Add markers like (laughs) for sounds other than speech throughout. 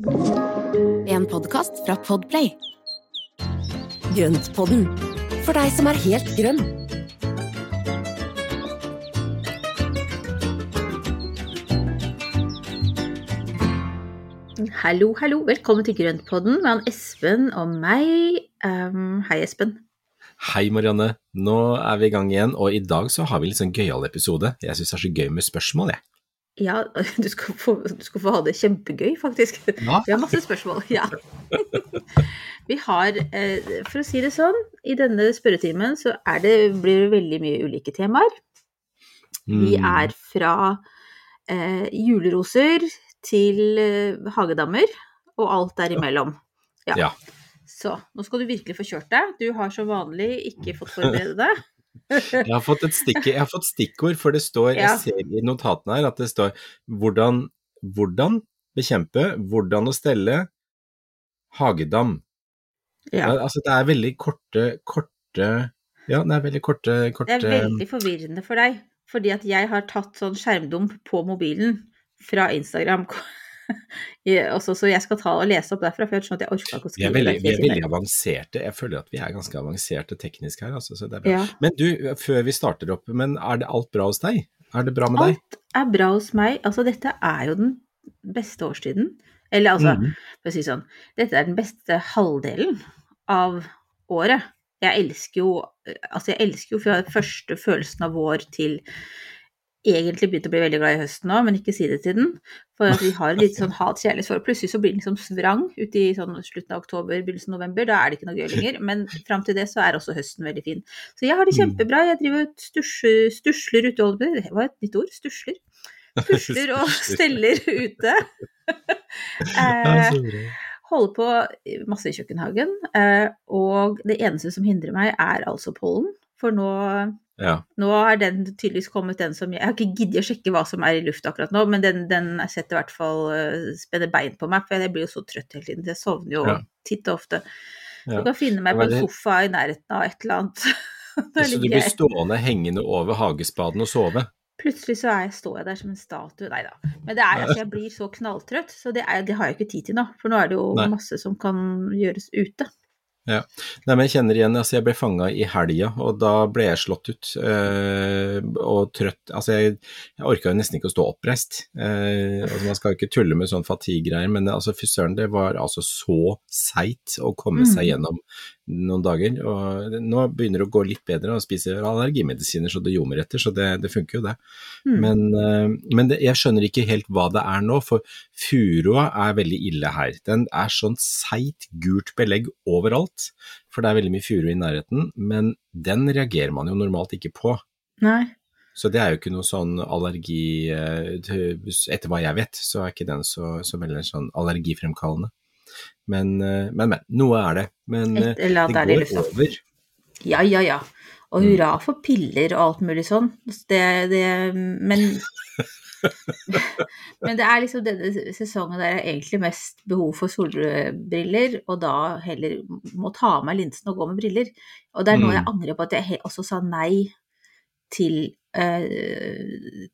En podkast fra Podplay. Grøntpodden, for deg som er helt grønn. Hallo, hallo. Velkommen til Grøntpodden med han Espen og meg. Um, hei, Espen. Hei Marianne, nå er vi i gang igjen, og i dag så har vi en litt sånn gøyal episode. Jeg syns det er så gøy med spørsmål, jeg. Ja, (laughs) du skal, få, du skal få ha det kjempegøy, faktisk. Ja. Vi har masse spørsmål. Ja. (laughs) Vi har, eh, for å si det sånn, i denne spørretimen så det, blir det veldig mye ulike temaer. Vi Mm. er fra eh, juleroser til eh, hagedammer og alt derimellom. Ja. Ja. Så nå skal du virkelig få kjørt deg. Du har som vanlig ikke fått forberede deg. (laughs) Jeg har fått et stikk, jeg har fått stikkord, for det står Ja. Jeg ser i notatene her at det står hvordan, hvordan bekjempe, hvordan å stelle hagedam. Ja. Ja, altså det er veldig korte, korte Ja, det er veldig korte, korte Det er veldig forvirrende for deg, fordi at jeg har tatt sånn skjermdump på mobilen fra Instagram. (laughs) Også, så jeg skal ta og lese opp derfra, for jeg skjønner at jeg orker ikke å vi er, veldig, vi er veldig avanserte. Jeg føler at vi er ganske avanserte teknisk her, altså, så det er bra. Ja. Men du, før vi starter opp, men er det alt bra hos deg? Er det bra med deg? Alt er bra hos meg. Altså, dette er jo den beste årstiden. Eller altså, mm. for å si sånn, dette er den beste halvdelen av året. Jeg elsker jo Altså, jeg elsker jo fra første følelsen av vår til egentlig begynt å bli veldig glad i høsten nå, men ikke si det til den. For vi har litt sånn (laughs) hat-kjærlighetsforhold. Plutselig så blir den liksom svrang ute i sånn slutten av oktober, begynnelsen av november. Da er det ikke noe gøy (laughs) lenger. Men fram til det så er også høsten veldig fin. Så jeg har det Mm. kjempebra. Jeg driver og stusjer, stusler ute, si. det var et nytt ord, stusler. (laughs) Pusler og steller ute. Eh, holder på masse i kjøkkenhagen. Eh, og det eneste som hindrer meg, er altså pollen. For nå Ja. nå har den tydeligvis kommet, den som Jeg har ikke giddet å sjekke hva som er i lufta akkurat nå, men den, den setter i hvert fall uh, spenner bein på meg, for jeg blir jo så trøtt hele tiden. Jeg sovner jo Ja. titt og ofte. Ja. Du kan finne meg på en sofa i nærheten av et eller annet. (laughs) Så du blir stående hengende over hagespaden og sove? Plutselig så er jeg, står jeg der som en statue. Nei da. Men det er altså, jeg blir så knalltrøtt, så det, er, det har jeg ikke tid til nå. For nå er det jo Nei. masse som kan gjøres ute. Nei, men jeg kjenner igjen, altså jeg ble fanga i helga, og da ble jeg slått ut øh, og trøtt. Altså jeg, jeg orka jo nesten ikke å stå oppreist. Uh, altså man skal jo ikke tulle med sånn fatigue-greier, men altså fy søren, det var altså så seigt å komme Mm. seg gjennom noen dager. Og nå begynner det å gå litt bedre, og spiser allergimedisiner så det ljomer etter, så det, det funker jo det. Mm. Men, eh, men det, jeg skjønner ikke helt hva det er nå, for furua er veldig ille her. Den er sånn seigt gult belegg overalt, for det er veldig mye furu i nærheten, men den reagerer man jo normalt ikke på. Nei. Så det er jo ikke noe sånn allergi eh, Etter hva jeg vet, så er ikke den så, så veldig sånn allergifremkallende. Men, eh, men, men. Noe er det. Men eh, Et eller det går lufta. over. Ja, ja, ja. Og Mm. hurra for piller og alt mulig sånn. Det, det, men (laughs) Men det er liksom denne sesongen der jeg egentlig mest behov for solbriller, og da heller må ta av meg linsen og gå med briller. Og det er nå Mm. jeg angrer på at jeg også sa nei til eh,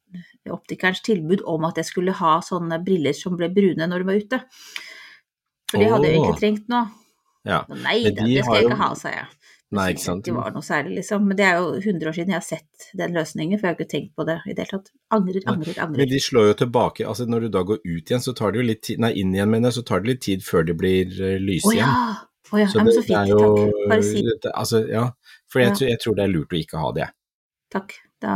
optikerens tilbud om at jeg skulle ha sånne briller som ble brune når du var ute. For de hadde jo ikke trengt noe. Ja. Nei da, de det skal jeg jeg jo- ikke ha, sa jeg. Nei, ikke sant. Det var noe særlig, liksom. Men det er jo 100 år siden jeg har sett den løsningen, for jeg har ikke tenkt på det i det hele tatt. Angrer, angrer, angrer, Men de slår jo tilbake, altså når du da går ut igjen, så tar det jo litt tid, nei inn igjen mener jeg, så tar det litt tid før de blir eh, lyse Å ja! igjen. Å ja. Så Nei, så fint, det er fint. Takk. Bare si det, altså, ja, for jeg, Ja. tror- jeg tror det er lurt å ikke ha det. takk. Da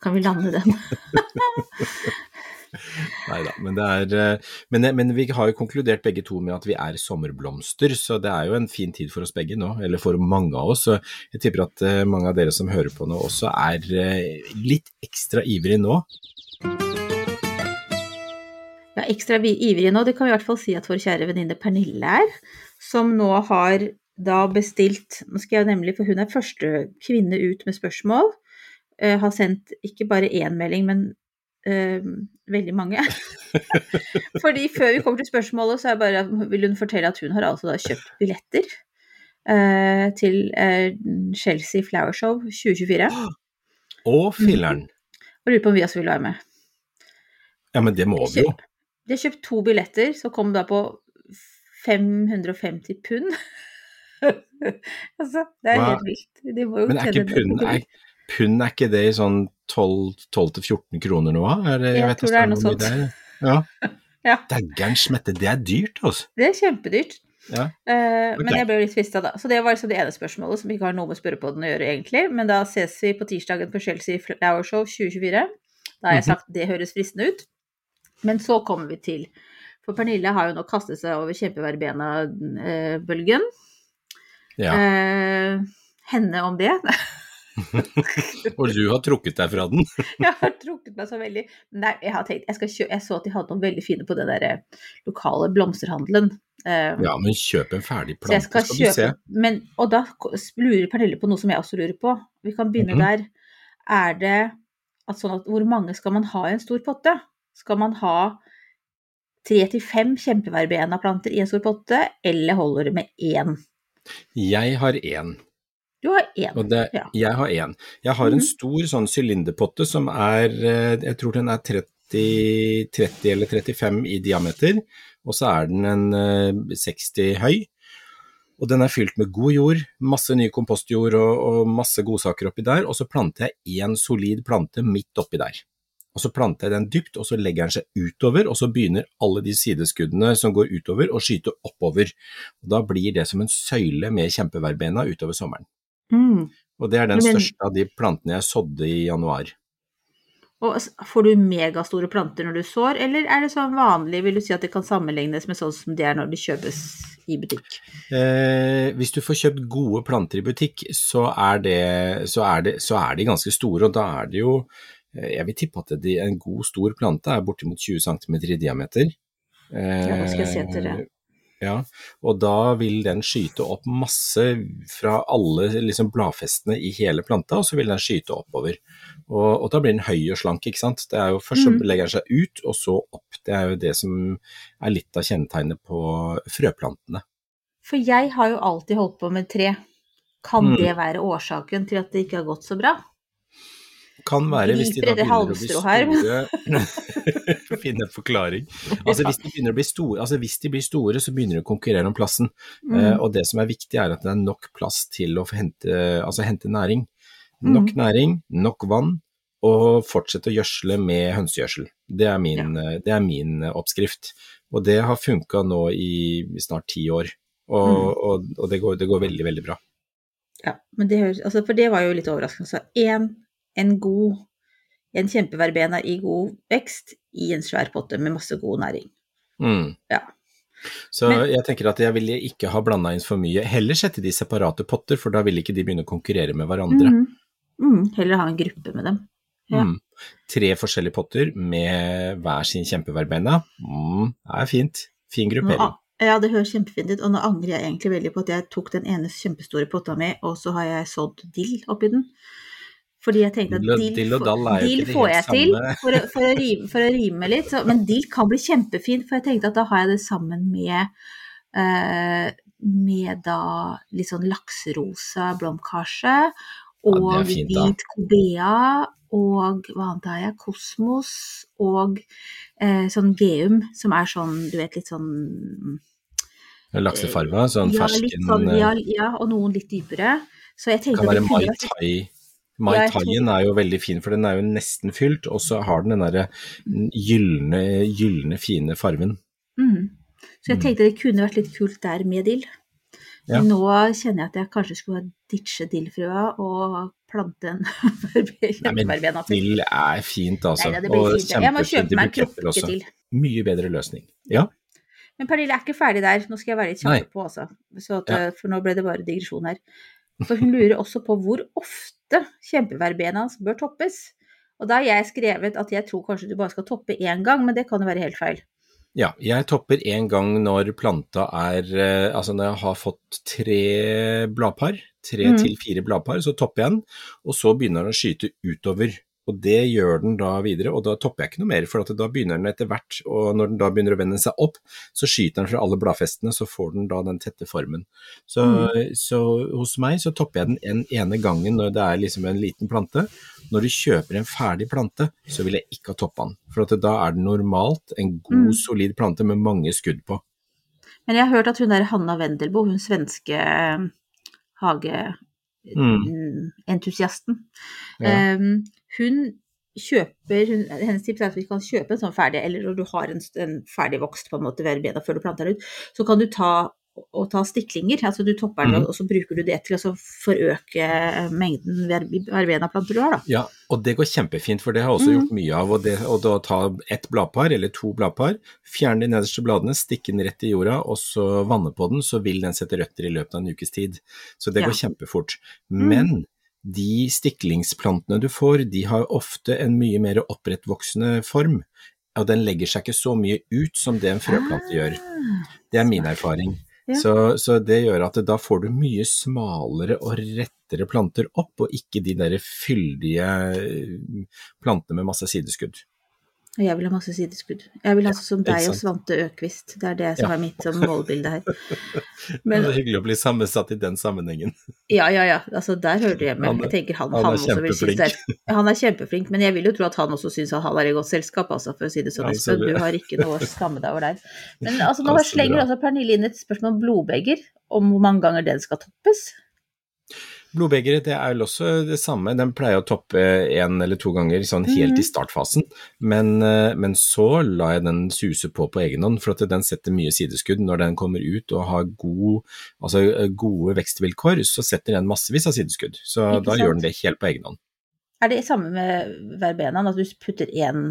kan vi lande den. (laughs) (laughs) Nei da, men eh, men, men vi har jo konkludert begge to med at vi er sommerblomster, så det er jo en fin tid for oss begge nå, eller for mange av oss. Så jeg tipper at eh, mange av dere som hører på nå også er eh, litt ekstra ivrige nå. Ja, ekstra ivrig nå, det kan vi i hvert fall si at vår kjære venninne Pernille er, som nå har da bestilt Nå skal jeg nemlig, for hun er første kvinne ut med spørsmål. har sendt ikke bare én melding, men eh, veldig mange. (laughs) Fordi før vi kommer til spørsmålet, så bare, vil hun fortelle at hun har altså kjøpt billetter eh, til eh, Chelsea Flower Show 2024. Og filleren. Og lurer på om vi også vil være med. Ja, men det må vi jo. De har kjøpt to billetter, som kom da på 550 pund. (laughs) altså, det er wow. helt vilt. De Men er ikke pund er, pund er ikke det i sånn 12-14 kroner nå. Er det- Jeg vet tror det er noe sånt. det er. Ja. (laughs) Ja. Dægger'n smette, det er dyrt, altså. Det er kjempedyrt. Ja. Eh, Ok. Men jeg ble jo litt frista da. Så det var liksom det ene spørsmålet som ikke har noe med spørrepodden å gjøre, egentlig. Men da ses vi på tirsdagen på Chelsea Flower Show 2024. Da har jeg sagt mm -hmm. det høres fristende ut. Men så kommer vi til For Pernille har jo nå kastet seg over kjempeverbena-bølgen. ja. Eh, henne om det. (laughs) Og du har trukket deg fra den. (laughs) jeg har trukket meg så veldig Nei, jeg har tenkt Jeg, skal kjø jeg så at de hadde noen veldig fine på den der eh, lokale blomsterhandelen. Uh, Ja, men kjøp en ferdig plante, skal skal, du se. men, Og da lurer Pernille på noe som jeg også lurer på. Vi kan begynne Mhm. der. Er det at sånn at hvor mange skal man ha i en stor potte? Skal man ha tre til fem kjempeverbena-planter i en stor potte, eller holder det med én? Jeg har én. Du har én. Det, Ja. jeg har én. Jeg har en Mhm. stor sånn sylinderpotte som er, eh, jeg tror den er 30, 30 eller 35 i diameter, og så er den en eh, 60 høy. Og den er fylt med god jord, masse ny kompostjord og, og masse godsaker oppi der, og så planter jeg én solid plante midt oppi der. Og så planter jeg den dypt, og så legger den seg utover, og så begynner alle de sideskuddene som går utover å skyte oppover. Og da blir det som en søyle med kjempeverbena utover sommeren. Mm. Og det er den Men- største av de plantene jeg sådde i januar. Og får du megastore planter når du sår, eller er det sånn vanlig, vil du si at det kan sammenlignes med sånn som det er når det kjøpes i butikk? Eh, hvis du får kjøpt gode planter i butikk, så er, det, så, er det, så er de ganske store, og da er det jo eh, Jeg vil tippe at en god stor plante er bortimot 20 cm i diameter. Eh, Ja, skal jeg se etter det. Ja, og da vil den skyte opp masse fra alle liksom, bladfestene i hele planta, og så vil den skyte oppover. Og, og da blir den høy og slank, ikke sant. Det er jo Først så Mhm. legger den seg ut, og så opp. Det er jo det som er litt av kjennetegnet på frøplantene. For jeg har jo alltid holdt på med tre. Kan Mm. det være årsaken til at det ikke har gått så bra? Kan være hvis de da begynner å bli store (laughs) Finne en forklaring. Altså hvis de store, altså hvis de blir store, så begynner de å konkurrere om plassen. Mm. Uh, og det som er viktig er at det er nok plass til å hente, altså hente næring. Mm. Nok næring, nok vann, og fortsette å gjødsle med hønsegjødsel. Det min, eh, det er min eh, oppskrift. Og det har funka nå i snart ti år. Og, Mm. og, og det, går, det går veldig, veldig bra. Ja, men det høres, altså for det var jo litt overraskende. Så en, en god, en kjempeverbena i god vekst i en svær potte med masse god næring. Mm. Ja. Så Men- jeg tenker at jeg ville ikke ha blanda inn for mye. Heller sette de i separate potter, for da vil ikke de begynne å konkurrere med hverandre. Mm. Mm, heller ha en gruppe med dem. Ja. Mm. Tre forskjellige potter med hver sin kjempeverbena. Mm, det er fint. Fin gruppering. ja, det høres kjempefint ut, og nå angrer jeg egentlig veldig på at jeg tok den ene kjempestore potta mi, og så har jeg sådd dill oppi den. Fordi jeg tenkte at Dill dill, dill får- jeg til for, å- for, å rime, for å rime litt, så, men dill kan bli kjempefint, for jeg tenkte at da har jeg det sammen med uh, med da litt sånn lakserosa blomkarse og er fint, hvit kobea og hva annet har jeg, kosmos og eh, sånn geum som er sånn, du vet, litt sånn Laksefarga, sånn ja, fersken sånn, eh, ja, ja, og noen litt dypere. Så jeg tenkte Kan være Mai Tai. Mai Taien er jo veldig fin, for den er jo nesten fylt, og så har den den derre gylne, gylne, fine fargen. Mm. Så jeg Mm. tenkte det kunne vært litt kult der med dill. Ja. Nå kjenner jeg at jeg kanskje skulle ha ditche dillfrøa og plante en (laughs) kjempeverbena til. dill er fint, altså. Nei, det blir Og fint. Jeg må kjøpe meg en krukke også. til. Mye bedre løsning. Ja. Men Pernille er ikke ferdig der, nå skal jeg være litt kjapp på, altså. Så at, Ja. eh, For nå ble det bare digresjon her. For hun lurer også på hvor ofte kjempeverbena hans bør toppes. Og da har jeg skrevet at jeg tror kanskje du bare skal toppe én gang, men det kan jo være helt feil. Ja, jeg topper én gang når planta er eh, Altså når jeg har fått tre bladpar, tre Mm. til fire bladpar, så topper jeg den, og så begynner den å skyte utover. Og det gjør den da videre, og da topper jeg ikke noe mer, for at da begynner den etter hvert, og når den da begynner å vende seg opp, så skyter den fra alle bladfestene, så får den da den tette formen. Så, så hos meg så topper jeg den en ene gangen når det er liksom en liten plante. Når du kjøper en ferdig plante, så vil jeg ikke ha toppa den, for at da er den normalt en god, solid plante med mange skudd på. Men jeg har hørt at hun der Hanna Wendelboe, hun svenske eh, hageentusiasten, Ja. eh, hun kjøper hun, Hennes tips er at vi kan kjøpe en sånn ferdig, eller når du har en, en ferdigvokst på en måte verbena før du planter den ut, så kan du ta og ta stiklinger, altså du topper den, mm. og så bruker du det til å forøke mengden verbenaplanter du har, da. Ja, og det går kjempefint, for det har jeg også Mm. gjort mye av. Og, det, og da ta ett bladpar eller to bladpar, fjerne de nederste bladene, stikke den rett i jorda, og så vanne på den, så vil den sette røtter i løpet av en ukes tid. Så det Ja. går kjempefort. Mm. De stiklingsplantene du får, de har ofte en mye mer opprettvoksende form. Og den legger seg ikke så mye ut som det en frøplante gjør. Det er min erfaring. Ja. Så, så det gjør at da får du mye smalere og rettere planter opp, og ikke de der fyldige eh, plantene med masse sideskudd. Og jeg vil ha masse sideskudd. Jeg vil ha sånn som deg og. Svante Økvist. Det er det som Ja. er mitt sånn målbilde her. (laughs) Men det er hyggelig å bli sammensatt i den sammenhengen. Ja, ja, ja. Altså, der hører du hjemme. Han jeg tenker han, han han, er det er, (laughs) han er kjempeflink, men jeg vil jo tro at han også syns han er i godt selskap, altså, for å si det sånn. Ja. Du har ikke noe å skamme deg over der. Men altså, (laughs) nå slenger altså Pernille inn et spørsmål om blodbeger, om hvor mange ganger den skal toppes. Blodbegeret det er vel også det samme, den pleier å toppe én eller to ganger sånn helt mm. i startfasen, men, eh, men så lar jeg den suse på på egen hånd, for at den setter mye sideskudd når den kommer ut og har god, altså, eh, gode vekstvilkår, så setter den massevis av sideskudd, så Ikke da sant? gjør den det helt på egen hånd. Er det samme med verbenaen, at du putter én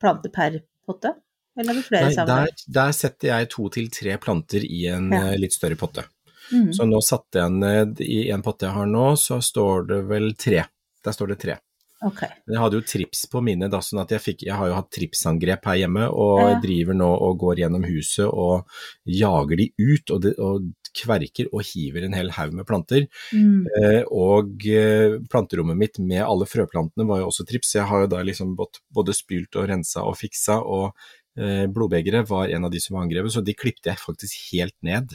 plante per potte? Eller er det flere Nei, sammen? der, der setter jeg to til tre planter i en Ja. eh, litt større potte. Mhm. Så nå satte jeg ned i en potte jeg har nå, så står det vel tre. Der står det tre. Okay. Men jeg hadde jo trips på mine, da, sånn at jeg, fikk, jeg har jo hatt tripsangrep her hjemme, og Ja. driver nå og går gjennom huset og jager de ut, og, de, og kverker og hiver en hel haug med planter. Mm. Eh, og eh, planterommet mitt med alle frøplantene var jo også trips, jeg har jo da liksom både spylt og rensa og fiksa, og eh, blodbegeret var en av de som var angrepet, så de klippte jeg faktisk helt ned.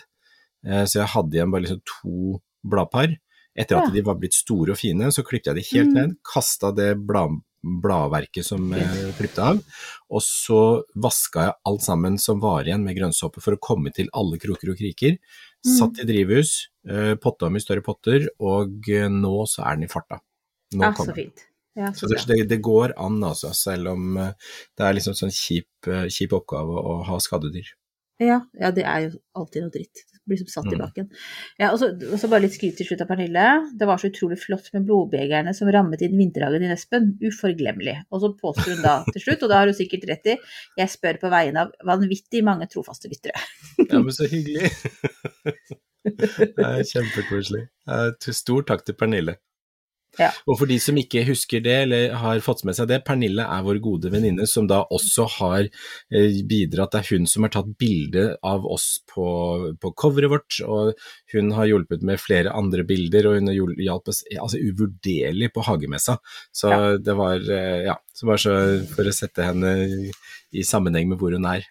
Eh, så jeg hadde igjen bare liksom to bladpar. Etter at Ja. de var blitt store og fine, så klippte jeg de helt Mm. ned, kasta det blad, bladverket som jeg klippte av, og så vaska jeg alt sammen som var igjen med grønnsåpe for å komme til alle kroker og kriker. Mm. Satt i drivhus, eh, potta om i større potter, og eh, nå så er den i farta. Nå Ja, kommer den. Ja, Så så det, det, går an, altså, selv om eh, det er liksom sånn kjip, eh, kjip oppgave å ha skadedyr. Ja, ja, det er jo alltid noe dritt. Blir som satt i Mm. bakken. Ja, og så og så bare litt skryt til slutt av Pernille. Det var så utrolig flott med blodbegerne som rammet inn vinterhagen i Nespen. Uforglemmelig. Og så påstår hun da til slutt, og det har hun sikkert rett i, jeg spør på vegne av vanvittig mange trofaste lyttere. Ja, men så hyggelig. (laughs) det er kjempekoselig. Stor takk til Pernille. Ja. Og for de som ikke husker det, eller har fått med seg det, Pernille er vår gode venninne som da også har eh, bidratt. Det er hun som har tatt bilde av oss på, på coveret vårt, og hun har hjulpet med flere andre bilder, og hun har hjulpet hjalp oss altså, uvurderlig på hagemessa. Så Ja. det var, eh, ja, så bare så for å sette henne i sammenheng med hvor hun er.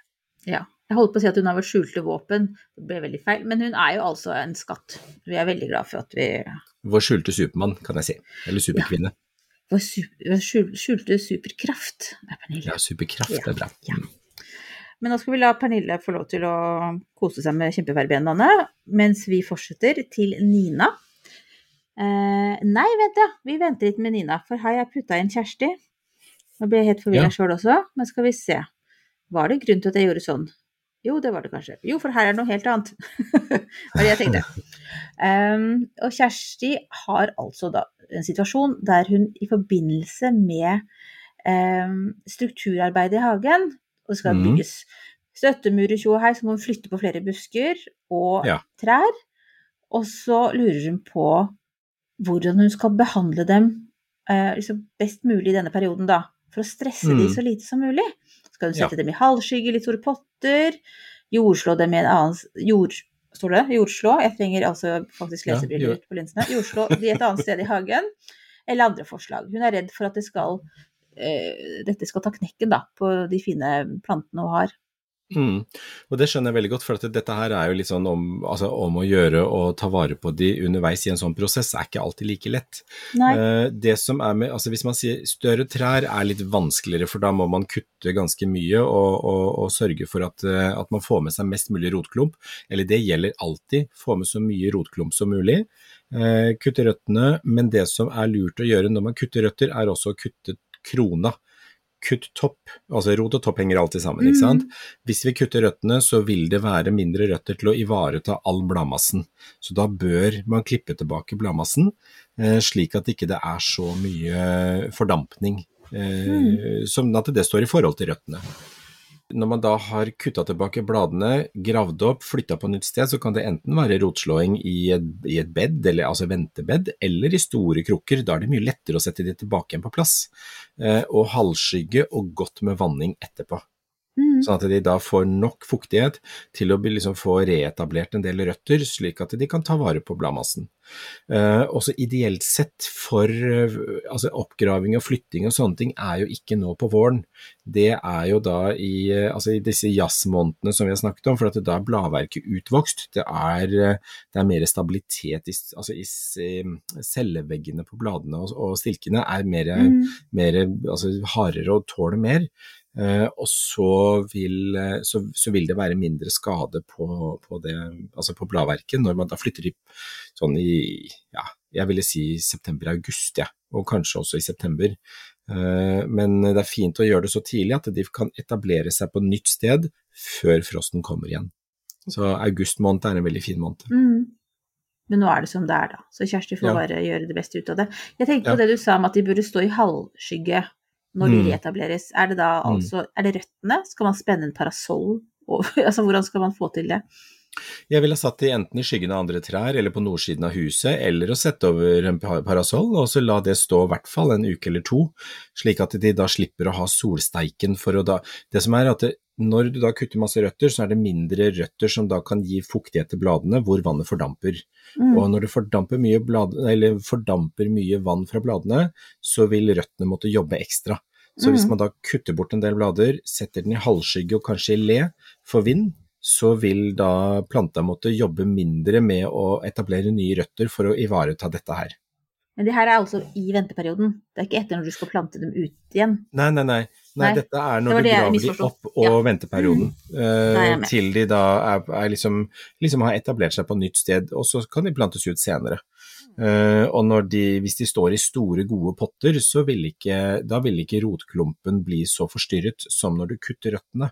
Ja. Jeg holdt på å si at hun har vårt skjulte våpen, det ble veldig feil, men hun er jo altså en skatt. Vi er veldig glad for at vi Vår skjulte supermann, kan jeg si. Eller superkvinne. Ja. vår super, skjulte superkraft er Pernille. Ja, superkraft Ja. er bra. Ja. Men nå skal vi la Pernille få lov til å kose seg med kjempeverbenaene, mens vi fortsetter til Nina. Eh, nei, vent ja, vi venter litt med Nina, for her har jeg putta inn Kjersti. Nå ble jeg helt forvirra Ja. sjøl også, men skal vi se. Var det grunn til at jeg gjorde sånn? Jo, det var det kanskje. Jo, for her er det noe helt annet. Hva (laughs) var det jeg tenkte. Um, og Kjersti har altså da en situasjon der hun i forbindelse med um, strukturarbeid i hagen, og det skal Mhm. bygges støttemurer, tjo og hei, så må hun flytte på flere busker og Ja. trær. Og så lurer hun på hvordan hun skal behandle dem uh, liksom best mulig i denne perioden, da. For å stresse de Mm. så lite som mulig. Skal hun Ja. sette dem i halvskygge, litt store potter? Jordslå dem i en annen jord... Står det? Jordslå? Jeg trenger altså faktisk lesebriller ja, på linsene. Jordslå de et annet sted i hagen. eller andre forslag. Hun er redd for at det skal, eh, dette skal ta knekken da, på de fine plantene hun har. Mm. Og det skjønner jeg veldig godt, for dette her er jo litt sånn om, altså, om å gjøre og ta vare på de underveis i en sånn prosess, er ikke alltid like lett. Eh, det som er med, altså Hvis man sier større trær er litt vanskeligere, for da må man kutte ganske mye og, og, og sørge for at, eh, at, man får med seg mest mulig rotklump. Eller det gjelder alltid, få med så mye rotklump som mulig. Eh, kutte røttene, men det som er lurt å gjøre når man kutter røtter, er også å kutte krona kutt topp, altså rot og topp henger alltid sammen, ikke sant. Mm. Hvis vi kutter røttene, så vil det være mindre røtter til å ivareta all bladmassen. Så da bør man klippe tilbake bladmassen, eh, slik at ikke det ikke er så mye fordampning. Eh, mm. Som at det står i forhold til røttene. Når man da har kutta tilbake bladene, gravd opp, flytta på nytt sted, så kan det enten være rotslåing i et, i et bed, eller, altså ventebed, eller i store krukker. Da er det mye lettere å sette de tilbake igjen på plass. Eh, og halvskygge og godt med vanning etterpå. Mm. Sånn at de da får nok fuktighet til å liksom få reetablert en del røtter, slik at de kan ta vare på bladmassen. Eh, også ideelt sett for uh, altså oppgraving og flytting og sånne ting er jo ikke nå på våren. Det er jo da i, uh, altså i disse jazzmånedene som vi har snakket om, for at da er bladverket utvokst. Det er, det er mer stabilitet i, altså i, celleveggene på bladene og, og stilkene er mer, mm. mer altså hardere og tåler mer. Uh, og så vil, uh, så, så vil, det være mindre skade på, på, det, altså på bladverket når man da flytter i sånn i ja, jeg ville si september-august, ja, og kanskje også i september. Uh, men det er fint å gjøre det så tidlig at de kan etablere seg på nytt sted før frosten kommer igjen. Så august måned er en veldig fin måned. Mm. Men nå er det som det er, da. Så Kjersti får ja. bare gjøre det beste ut av det. Jeg tenkte på ja. det du sa om at de burde stå i halvskygge når de mm. reetableres, er det da mm. altså Er det røttene? Skal man spenne en parasoll? (laughs) altså hvordan skal man få til det? Jeg ville satt de enten i skyggen av andre trær eller på nordsiden av huset, eller å sette over en parasoll og så la det stå i hvert fall en uke eller to, slik at de da slipper å ha solsteiken for å da Det som er at det, når du da kutter masse røtter, så er det mindre røtter som da kan gi fuktighet til bladene hvor vannet fordamper. Mm. Og når det fordamper mye, blad, fordamper mye, vann fra bladene, så vil røttene måtte jobbe ekstra. Så hvis mm. man da kutter bort en del blader, setter den i halvskygge og kanskje i le for vind, så vil da planta måtte jobbe mindre med å etablere nye røtter for å ivareta dette her. Men det her er altså i venteperioden, det er ikke etter når du skal plante dem ut igjen? Nei, nei, nei. nei, nei. dette er når du graver de opp og ja. venteperioden. Mm. Uh, til de da er, er liksom, liksom, har etablert seg på nytt sted, og så kan de plantes ut senere. Uh, og de, hvis de står i store, gode potter, så vil ikke, da vil ikke rotklumpen bli så forstyrret som når du kutter røttene.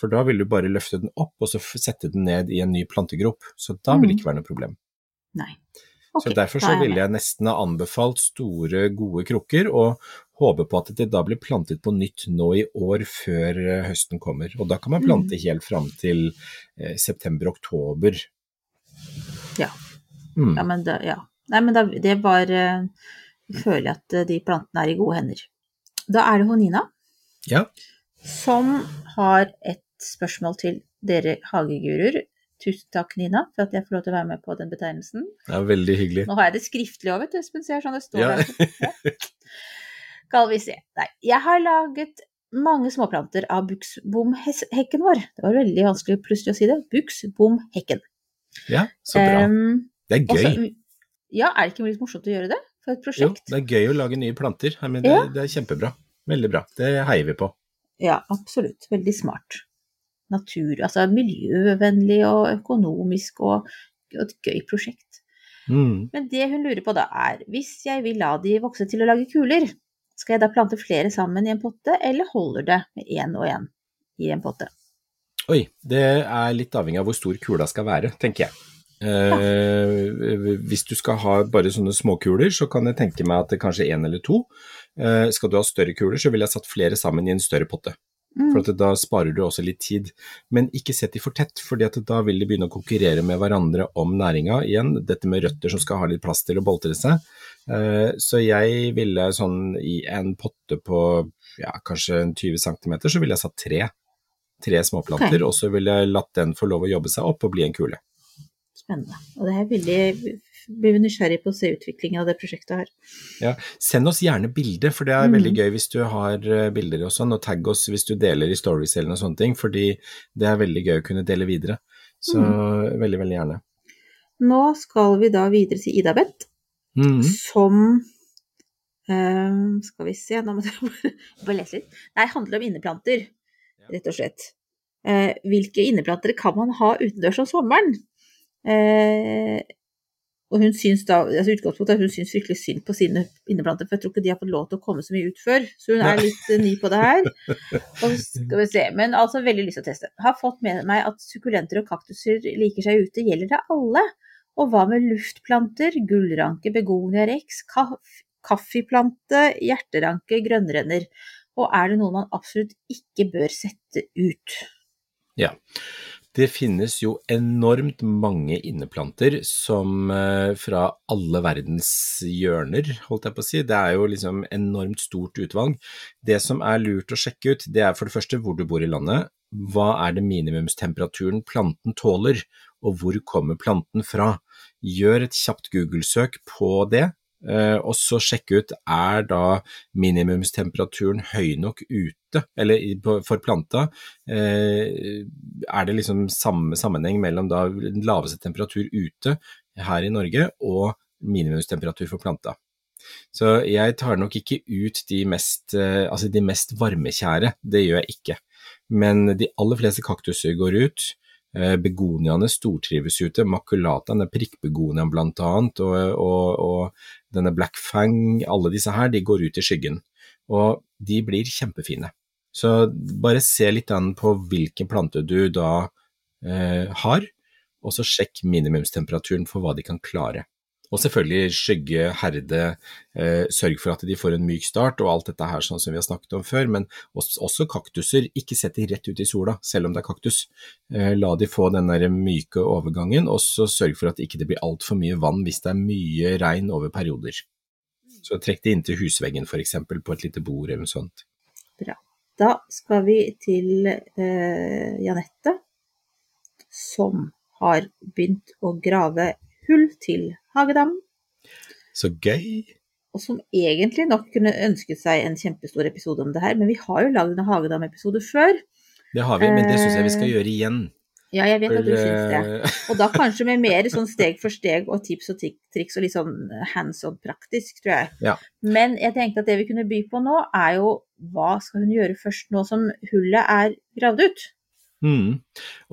For da vil du bare løfte den opp og så sette den ned i en ny plantegrop. Så da vil det mm. ikke være noe problem. Nei. Okay, så Derfor så ville jeg nesten ha anbefalt store, gode krukker, og håpe på at det da blir plantet på nytt nå i år før eh, høsten kommer. Og da kan man plante mm. helt fram til eh, september-oktober. Ja. Mm. ja. men, da, ja. Nei, men da, det var jeg føler jeg at eh, de plantene er i gode hender. Da er det hun Nina ja. som har et spørsmål til dere hageguruer. Tusen takk, Nina, for at jeg får lov til å være med på den betegnelsen. Det er veldig hyggelig. Nå har jeg det skriftlig òg, vet du, Espen. Ser sånn det står ja. der. (laughs) Skal vi se. Nei. Jeg har laget mange småplanter av buksbomhekken vår. Det var veldig vanskelig plutselig å si det. Buksbomhekken. Ja, så bra. Um, det er gøy. Også, ja, er det ikke litt morsomt å gjøre det for et prosjekt? Jo, det er gøy å lage nye planter. Det, ja. det er kjempebra. Veldig bra. Det heier vi på. Ja, absolutt. Veldig smart. Natur, altså miljøvennlig og økonomisk og, og et gøy prosjekt. Mm. Men det hun lurer på da er, hvis jeg vil la de vokse til å lage kuler, skal jeg da plante flere sammen i en potte, eller holder det med én og én i en potte? Oi, det er litt avhengig av hvor stor kula skal være, tenker jeg. Eh, hvis du skal ha bare sånne småkuler, så kan jeg tenke meg at det kanskje én eller to. Eh, skal du ha større kuler, så ville jeg satt flere sammen i en større potte. Mm. For da sparer du også litt tid. Men ikke sett de for tett, for da vil de begynne å konkurrere med hverandre om næringa igjen. Dette med røtter som skal ha litt plass til å boltre seg. Eh, så jeg ville sånn i en potte på ja, kanskje 20 cm, så ville jeg satt tre. Tre småplanter, okay. og så ville jeg latt den få lov å jobbe seg opp og bli en kule spennende. Og det er veldig blir vi nysgjerrig på å se utviklingen av det prosjektet her. Ja, Send oss gjerne bilder, for det er Mm. veldig gøy hvis du har eh, bilder og sånn, og tagg oss hvis du deler i stories eller noe sånne ting, fordi det er veldig gøy å kunne dele videre. Så Mm. veldig, veldig gjerne. Nå skal vi da videre til Ida Beth, Mhm. som eh, Skal vi se, nå må jeg (laughs) bare, bare lese litt. Nei, handler om inneplanter, rett og slett. Uh, hvilke inneplanter kan man ha utendørs om sommeren? Og hun syns da, altså utgangspunktet er hun syns fryktelig synd på sine inneplanter, for jeg tror ikke de har fått lov til å komme så mye ut før. Så hun er litt eh, ny på det her. (laughs) Og skal vi se, men altså veldig lyst til å teste. Har fått med meg at sukkulenter og kaktuser liker seg ute. Gjelder det alle? Og hva med luftplanter, gullranke, begonia rex, kaff, kaffeplante, hjerteranke, grønnrenner? Og er det noe man absolutt ikke bør sette ut? Ja. Det finnes jo enormt mange inneplanter som eh, fra alle verdens hjørner, holdt jeg på å si. Det er jo liksom enormt stort utvalg. Det som er lurt å sjekke ut, det er for det første hvor du bor i landet. Hva er det minimumstemperaturen planten tåler, og hvor kommer planten fra? Gjør et kjapt Google-søk på det, og så sjekke ut er da minimumstemperaturen høy nok ute, eller for planta. Eh, er det liksom samme sammenheng mellom da laveste temperatur ute her i Norge og minimumstemperatur for planta. Så jeg tar nok ikke ut de mest, eh, altså de mest varmekjære, det gjør jeg ikke. Men de aller fleste kaktuser går ut. Eh, Begoniaene stortrives ute, makulataen, prikkbegoniaen blant annet, og, og, og denne black fang, alle disse her, de går ut i skyggen. Og de blir kjempefine. Så bare se litt an på hvilken plante du da eh, har, og så sjekk minimumstemperaturen for hva de kan klare. Og selvfølgelig skygge, herde, eh, sørg for at de får en myk start og alt dette her sånn som vi har snakket om før, men også, også kaktuser, ikke sett de rett ut i sola, selv om det er kaktus. Eh, la de få den der myke overgangen, og så sørg for at ikke det ikke blir altfor mye vann hvis det er mye regn over perioder. Så trekk det inntil husveggen eksempel, på et lite bord eller noe sånt. Bra. Da skal vi til eh, Janette, som har begynt å grave hull til hagedam, Så gøy! og som egentlig nok kunne ønsket seg en kjempestor episode om det her, men vi har jo lagd en hagedam-episode før. Det har vi, men det syns jeg vi skal Eh, gjøre igjen. Ja, jeg vet at du For, syns det. eh, Og da (laughs) kanskje med mer sånn steg for steg og tips og triks og litt sånn hands on praktisk, tror jeg. Ja. Men jeg tenkte at det vi kunne by på nå, er jo hva skal hun gjøre først nå som hullet er gravd ut? Mm.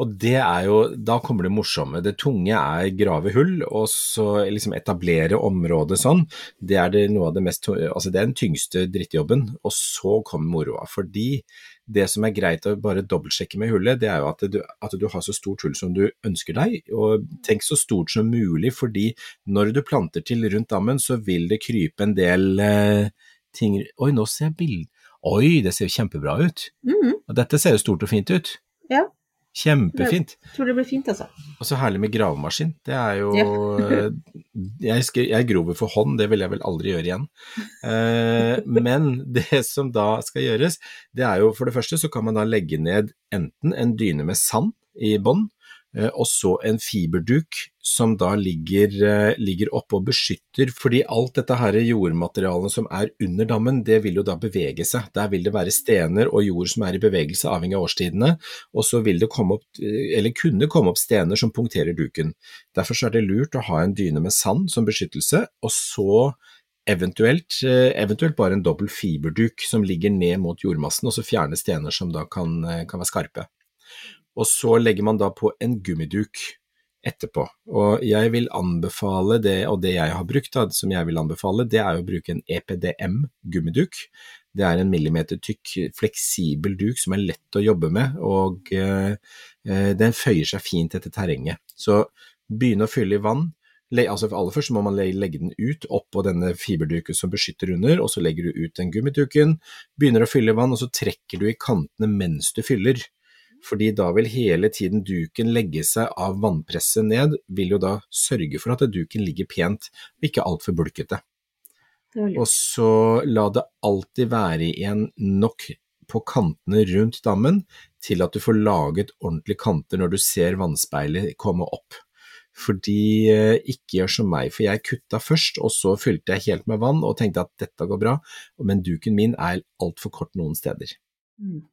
Og det er jo, da kommer det morsomme. Det tunge er grave hull, og så liksom etablere området sånn. Det er det noe av det mest, altså det er den tyngste drittjobben, og så kommer moroa. Fordi det som er greit å bare dobbeltsjekke med hullet, det er jo at du, at du har så stort hull som du ønsker deg, og tenk så stort som mulig, fordi når du planter til rundt dammen, så vil det krype en del eh, ting Oi, nå ser jeg bild... Oi, det ser jo kjempebra ut. Mm. Dette ser jo stort og fint ut. Ja. Kjempefint. tror det blir fint, altså. Og så herlig med gravemaskin. Det er jo Ja. eh, jeg, skri, jeg grover for hånd, det vil jeg vel aldri gjøre igjen. Eh, men det som da skal gjøres, det er jo for det første så kan man da legge ned enten en dyne med sand i bånn, eh, og så en fiberduk som da ligger, eh, ligger oppe og beskytter, fordi alt dette her jordmaterialet som er under dammen, det vil jo da bevege seg. Der vil det være stener og jord som er i bevegelse, avhengig av årstidene, og så vil det komme opp, eller kunne komme opp stener som punkterer duken. Derfor er det lurt å ha en dyne med sand som beskyttelse, og så eventuelt, eh, eventuelt bare en dobbel fiberduk som ligger ned mot jordmassen, og så fjerne stener som da kan, eh, kan være skarpe. Og så legger man da på en gummiduk etterpå. Og jeg vil anbefale det, og det jeg har brukt da, som jeg vil anbefale, det er å bruke en EPDM gummiduk. Det er en millimeter tykk, fleksibel duk som er lett å jobbe med, og eh, eh, den føyer seg fint etter terrenget. Så begynne å fylle i vann. Altså Aller først må man le- legge den ut oppå denne fiberduken som beskytter under, og så legger du ut den gummiduken, begynner å fylle i vann, og så trekker du i kantene mens du fyller. Fordi da vil hele tiden duken legge seg av vannpresset ned, vil jo da sørge for at duken ligger pent og ikke altfor bulkete. Og så la det alltid være igjen nok på kantene rundt dammen til at du får laget ordentlige kanter når du ser vannspeilet komme opp. Fordi eh, ikke gjør som meg, for jeg kutta først, og så fylte jeg helt med vann og tenkte at dette går bra, men duken min er altfor kort noen steder. Mm.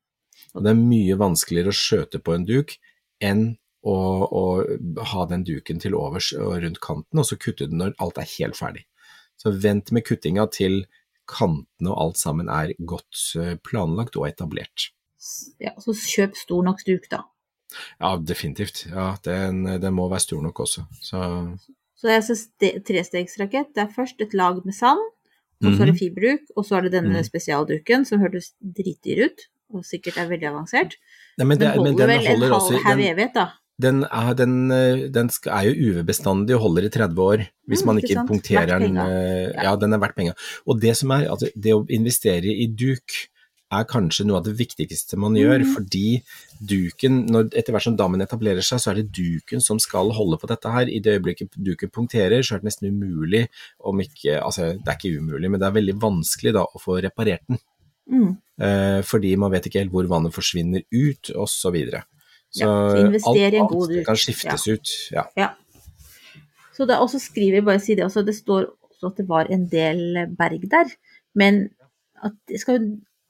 Og det er mye vanskeligere å skjøte på en duk enn å, å ha den duken til overs og rundt kanten, og så kutte den når alt er helt ferdig. Så vent med kuttinga til kantene og alt sammen er godt eh, planlagt og etablert. Ja, så kjøp stor nok duk, da. Ja, definitivt. Ja, den, den må være stor nok også. Så Så jeg altså trestegsrakett. Det er først et lag med sand, og så er det fiberduk, og så er det denne Mhm. spesialduken som hørtes dritdyr ut, og sikkert er veldig avansert. Nei, men, det, Den men holder den vel en halv haug evighet, da. den, er, den, eh, den er jo UV-bestandig og holder i 30 år hvis Mm, man ikke ikke punkterer den. eh, Ja. Ja, den er verdt penga. Og det som er, altså, det å investere i duk er kanskje noe av det viktigste man gjør, mm. fordi duken, når, etter hvert som dammen etablerer seg, så er det duken som skal holde på dette her. I det øyeblikket duken punkterer, så er det nesten umulig, om ikke, altså det er ikke umulig, men det er veldig vanskelig da å få reparert den. Mm. Eh, fordi man vet ikke helt hvor vannet forsvinner ut, osv. Så, videre. så Ja, så alt, duk. kan skiftes ut. Ja. Ja. Så det, er også skriver jeg bare si det også, det står også at det var en del berg der, men, at det skal,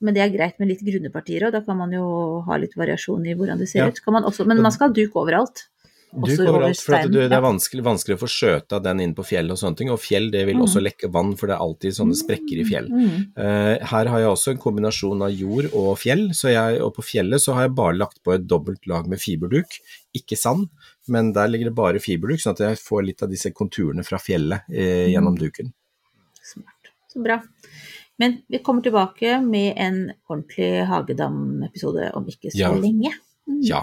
men det er greit med litt grunne partier, òg, da kan man jo ha litt variasjon i hvordan det ser Ja. ut. Kan man også, men man skal ha duk overalt. Duk kommer opp, for du, det er vanskelig, vanskelig å få skjøta den inn på fjell og sånne ting, og fjell det vil Mm. også lekke vann, for det er alltid sånne sprekker i fjell. Mm. Uh, her har jeg også en kombinasjon av jord og fjell, så jeg, og på fjellet så har jeg bare lagt på et dobbelt lag med fiberduk, ikke sand, men der ligger det bare fiberduk, sånn at jeg får litt av disse konturene fra fjellet eh, Mm. gjennom duken. Smart. Så bra. Men vi kommer tilbake med en ordentlig Hagedam-episode om ikke så Ja. lenge. Ja.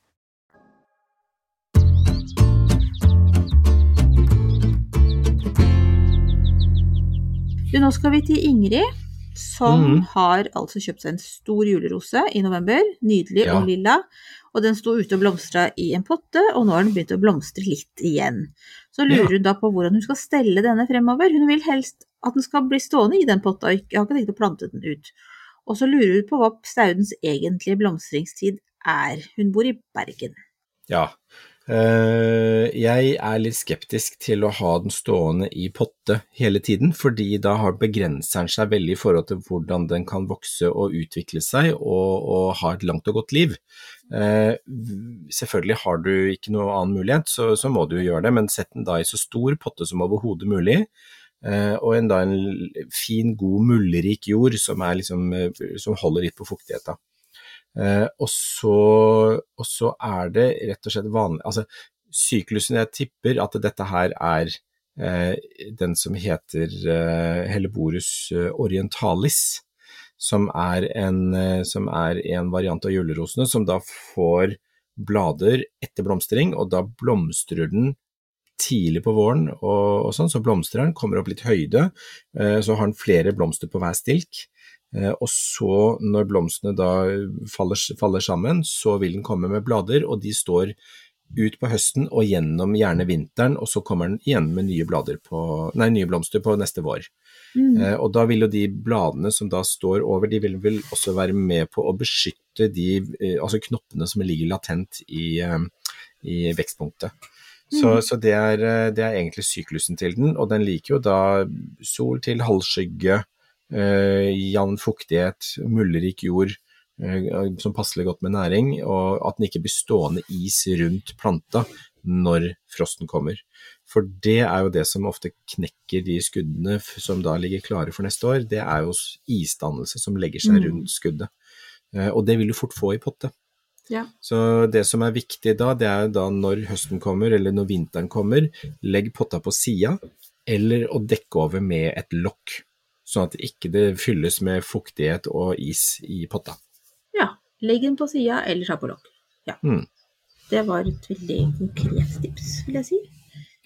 Du, nå skal vi til Ingrid, som mm. har altså kjøpt seg en stor julerose i november. Nydelig Ja. og lilla. Og den sto ute og blomstra i en potte, og nå har den begynt å blomstre litt igjen. Så lurer Ja. hun da på hvordan hun skal stelle denne fremover. Hun vil helst at den skal bli stående i den potta, og har ikke tenkt å plante den ut. Og så lurer hun på hva staudens egentlige blomstringstid er. Hun bor i Bergen. Ja. Eh, jeg er litt skeptisk til å ha den stående i potte hele tiden, fordi da har begrenser den seg veldig i forhold til hvordan den kan vokse og utvikle seg og, og ha et langt og godt liv. Eh, selvfølgelig har du ikke noe annen mulighet, så, så må du gjøre det, men sett den da i så stor potte som overhodet mulig. Eh, og en, da en fin, god, muldrik jord som, liksom, som holder litt på fuktigheten. Eh, og, så, og så er det rett og slett vanlig Altså, syklusen jeg tipper at dette her er eh, den som heter eh, Helleborus eh, orientalis, som er, en, eh, som er en variant av julerosene, som da får blader etter blomstring, og da blomstrer den tidlig på våren, og, og sånn, så blomstrer den, kommer opp litt høyde, eh, så har den flere blomster på hver stilk. Eh, og så, når blomstene da faller, faller sammen, så vil den komme med blader, og de står ut på høsten og gjennom gjerne vinteren, og så kommer den igjen med nye, på, nei, nye blomster på neste vår. Eh, og da vil jo de bladene som da står over, de vil vel også være med på å beskytte de eh, altså knoppene som ligger latent i, eh, i vekstpunktet. Så, så det, er, eh, det er egentlig syklusen til den, og den liker jo da sol til halvskygge, jevn fuktighet, muldrik jord eh, som passer godt med næring, og at den ikke blir stående is rundt planta når frosten kommer. For det er jo det som ofte knekker de skuddene som da ligger klare for neste år, det er jo isdannelse som legger seg Mm. rundt skuddet. Eh, og det vil du fort få i potte. Ja. Så det som er viktig da, det er da når høsten kommer, eller når vinteren kommer, legg potta på sida, eller å dekke over med et lokk, sånn at ikke det fylles med fuktighet og is i potta. ja. Legg den på sida eller ta på lokk. Ja. Mm. Det var et veldig konkret tips, vil jeg si.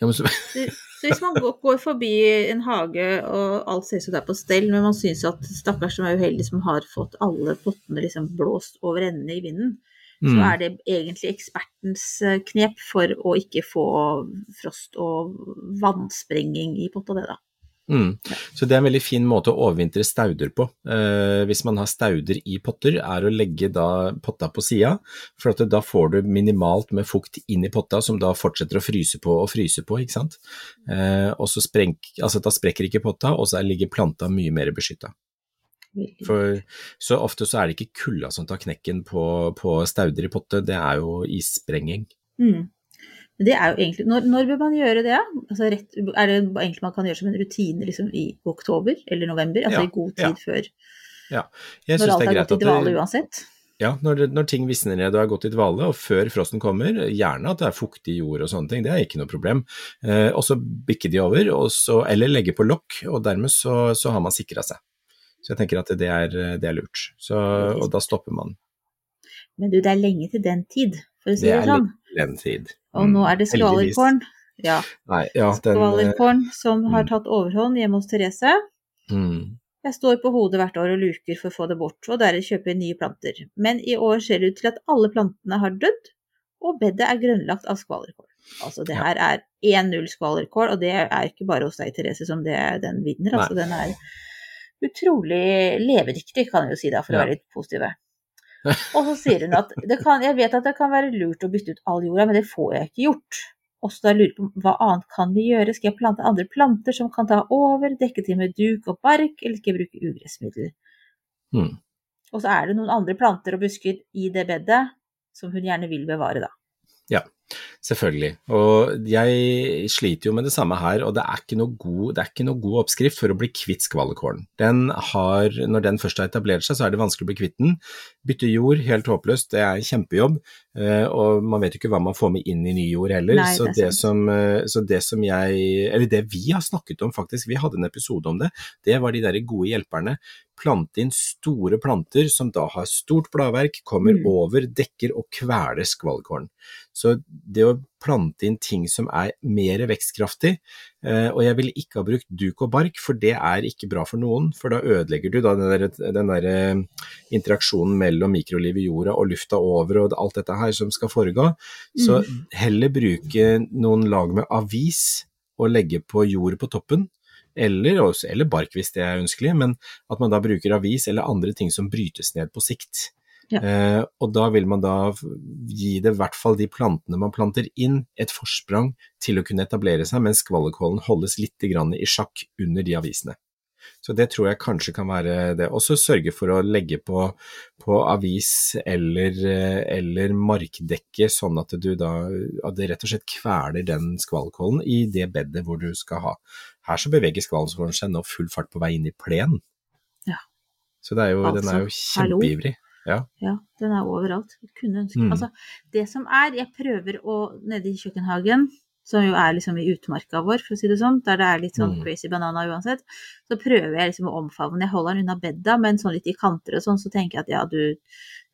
Ja, så, Så, så hvis man går, forbi en hage og alt ser ut som det er på stell, men man syns at stakkars som er uheldig som har fått alle pottene liksom blåst over ende i vinden, så Mm. er det egentlig ekspertens eh, knep for å ikke få frost og vannsprenging i potta, det da. Mm. Så det er en veldig fin måte å overvintre stauder på. Eh, hvis man har stauder i potter, er å legge da potta på sida, for at da får du minimalt med fukt inn i potta, som da fortsetter å fryse på og fryse på, ikke sant. Eh, og så sprenk, altså da sprekker ikke potta, og så ligger planta mye mer beskytta. For så ofte så er det ikke kulda som tar knekken på, på stauder i potte, det er jo issprenging. Mm. Men det er jo egentlig, når, når bør man gjøre det? Altså rett, er det egentlig man kan gjøre som en rutine liksom i oktober eller november? Altså Ja, i god ja. tid før, Ja, jeg når alt det er gått i dvale det, uansett? Ja, når, når ting visner ned og er gått i dvale, og før frosten kommer, gjerne at det er fuktig jord og sånne ting, det er ikke noe problem. Eh, og så bikke de over, så, eller legge på lokk, og dermed så, så har man sikra seg. Så jeg tenker at det er, det er lurt. Så, og da stopper man Men du, det er lenge til den tid, for å si Det det, er sånn. en tid. Og nå er det skvalerkorn. Ja, Nei, ja, den, eh, som har mm. tatt overhånd hjemme hos Therese. mm, Jeg står på hodet hvert år og luker for å få det bort, og deretter kjøper nye planter. Men i år ser det ut til at alle plantene har dødd, og bedet er grønnlagt av skvalerkål. Altså det her er 1-0 skvalerkål, og det er ikke bare hos deg, Therese, som det, den vinner. Altså den er utrolig levedyktig, kan jeg jo si da, for å være litt positive. Og så sier hun at det kan, jeg vet at det kan være lurt å bytte ut all jorda, men det får jeg ikke gjort. Og så da lurer jeg på hva annet kan vi gjøre? Skal jeg plante andre planter som kan ta over, dekke til med duk og bark, eller skal jeg bruke ugressmiddel? mm. Og så er det noen andre planter og busker i det bedet som hun gjerne vil bevare, da. Selvfølgelig. Og jeg sliter jo med det samme her, og det er ikke noe god, ikke noe god oppskrift for å bli kvitt skvallerkålen. Den har, når den først har etablert seg, så er det vanskelig å bli kvitt den. Bytte jord, helt håpløst, det er en kjempejobb, og man vet jo ikke hva man får med inn i ny jord heller. Nei, så, det det som, eh, så det som jeg, eller det vi har snakket om faktisk, vi hadde en episode om det, det var de der gode hjelperne. Plante inn store planter som da har stort bladverk, kommer Mm. over, dekker og kveler skvallkorn Så det å plante inn ting som er mer vekstkraftig, eh, og jeg ville ikke ha brukt duk og bark, for det er ikke bra for noen, for da ødelegger du da den der, den der eh, interaksjonen mellom mikroliv i jorda og lufta over og alt dette her som skal foregå. Så heller bruke noen lag med avis og legge på jord på toppen, eller, også, eller bark hvis det er ønskelig, men at man da bruker avis eller andre ting som brytes ned på sikt. Ja. Eh, og da vil man da gi det i hvert fall de plantene man planter inn, et forsprang til å kunne etablere seg, mens skvallerkålen holdes litt grann i sjakk under de avisene. Så det tror jeg kanskje kan være det. Også sørge for å legge på, på avis eller, eller markdekke, sånn at du da at det rett og slett kveler den skvallerkålen i det bedet hvor du skal ha. Her så beveger skvallerkålen seg nå full fart på vei inn i plenen. Ja. Så det er jo, den er jo Altså, kjempeivrig. Ja. Ja, den er overalt. Mm. Altså, det som er Jeg prøver å Nede i kjøkkenhagen, som jo er liksom i utmarka vår, for å si det sånn, der det er litt sånn Mm. crazy banana uansett, så prøver jeg liksom å omfavne. Jeg holder den unna bedda, men sånn litt i kanter og sånn, så tenker jeg at ja, du,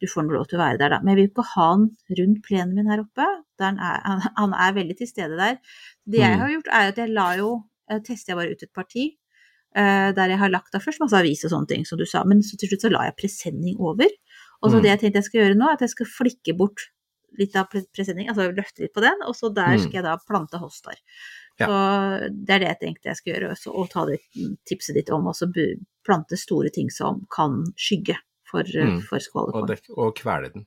du får lov til å være der, da. Men jeg vil ikke ha den rundt plenen min her oppe. Han er, han, han er veldig til stede der. Det jeg Mm. har gjort, er at jeg la jo jeg Tester jeg bare ut et parti. Eh, der jeg har lagt av først masse avis og sånne ting, som du sa, men så til slutt så la jeg presenning over. Og så Mm. det jeg tenkte jeg skal gjøre nå, er at jeg skal flikke bort litt av presenning, altså løfte litt på den, og så der Mm. skal jeg da plante hostar. Ja. Så det er det jeg tenkte jeg skal gjøre, også, og ta det tipset ditt om å plante store ting som kan skygge for, eh, Mm. for skvallerkål. Og, og kvele den.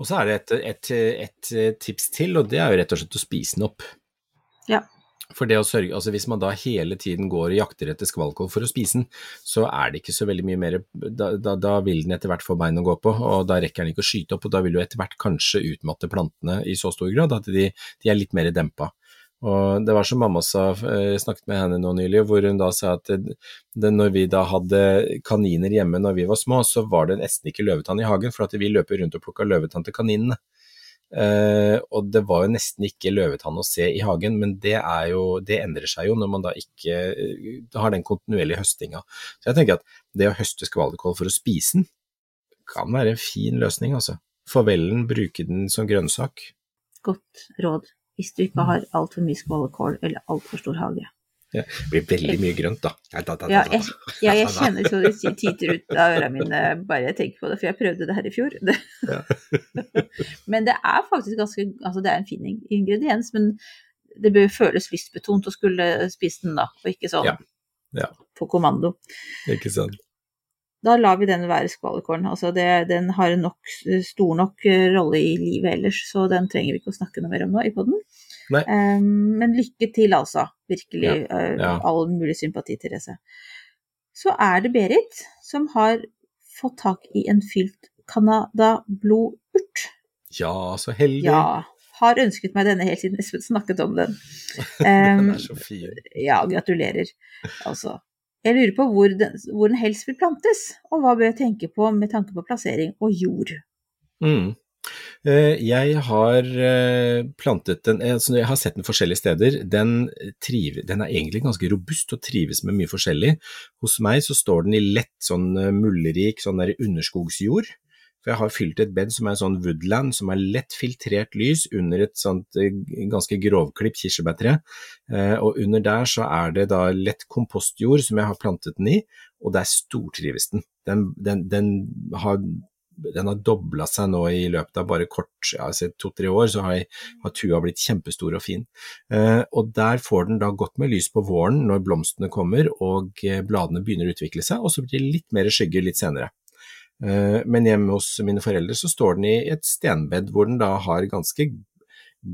Og så er det et, et, et tips til, og det er jo rett og slett å spise den opp. Ja. For det å sørge, altså Hvis man da hele tiden går og jakter etter skvalkål for å spise den, så er det ikke så veldig mye mer Da, da, da vil den etter hvert få bein å gå på, og da rekker den ikke å skyte opp, og da vil du etter hvert kanskje utmatte plantene i så stor grad at de, de er litt mer dempa. Og det var som mamma sa, jeg snakket med henne nå nylig, hvor hun da sa at det, når vi da hadde kaniner hjemme når vi var små, så var det nesten ikke løvetann i hagen, for at vi løper rundt og plukka løvetann til kaninene. Eh, og det var jo nesten ikke løvetann å se i hagen, men det, jo, det endrer seg jo når man da ikke eh, har den kontinuerlige høstinga. Så jeg tenker at det å høste skvalderkål for å spise den, kan være en fin løsning, altså. Farvelen, bruke den som grønnsak. Godt råd hvis du ikke har altfor mye skvalderkål eller altfor stor hage. Ja, det blir veldig mye grønt, da. Ja, jeg, ja, jeg (laughs) kjenner så det tyter ut av ørene mine bare jeg tenker på det, for jeg prøvde det her i fjor. (laughs) Ja. men det er faktisk ganske Altså, det er en fin ingrediens, men det bør føles lystbetont å skulle spise den da, og ikke sånn ja. Ja. på kommando. Ikke sant da lar vi den være skvallerkålen. Altså det, den har en nok, stor nok eh, rolle i livet ellers, så den trenger vi ikke å snakke noe mer om nå i poden. Um, men lykke til, altså. Virkelig. Ja, eh, ja. All mulig sympati, Therese. Så er det Berit som har fått tak i en fylt Canada blodurt. Ja, så heldig. Ja, har ønsket meg denne helt siden Espen snakket om den. Um, (laughs) den er så fin. Ja, gratulerer. Altså, jeg lurer på hvor den, hvor den, helst vil plantes, og hva bør jeg tenke på med tanke på plassering og jord? Mm. Eh, jeg har eh, plantet den, altså jeg har sett den forskjellige steder. Den, triver, den, er egentlig ganske robust og trives med mye forskjellig. Hos meg så står den i lett sånn mullerik sånn der underskogsjord. For jeg har fylt et bed som er sånn woodland, som er lett filtrert lys under et sånt eh, ganske grovklipt kirsebærtre. Eh, og under der så er det da lett kompostjord som jeg har plantet den i, og der stortrives den. Den, den, den har den har dobla seg nå i løpet av bare kort, ja, to-tre år, så har, har, tua blitt kjempestor og fin. Eh, og der får den da godt med lys på våren når blomstene kommer og eh, bladene begynner å utvikle seg, og så blir det litt mer skygge litt senere. Eh, men hjemme hos mine foreldre så står den i et stenbed hvor den da har ganske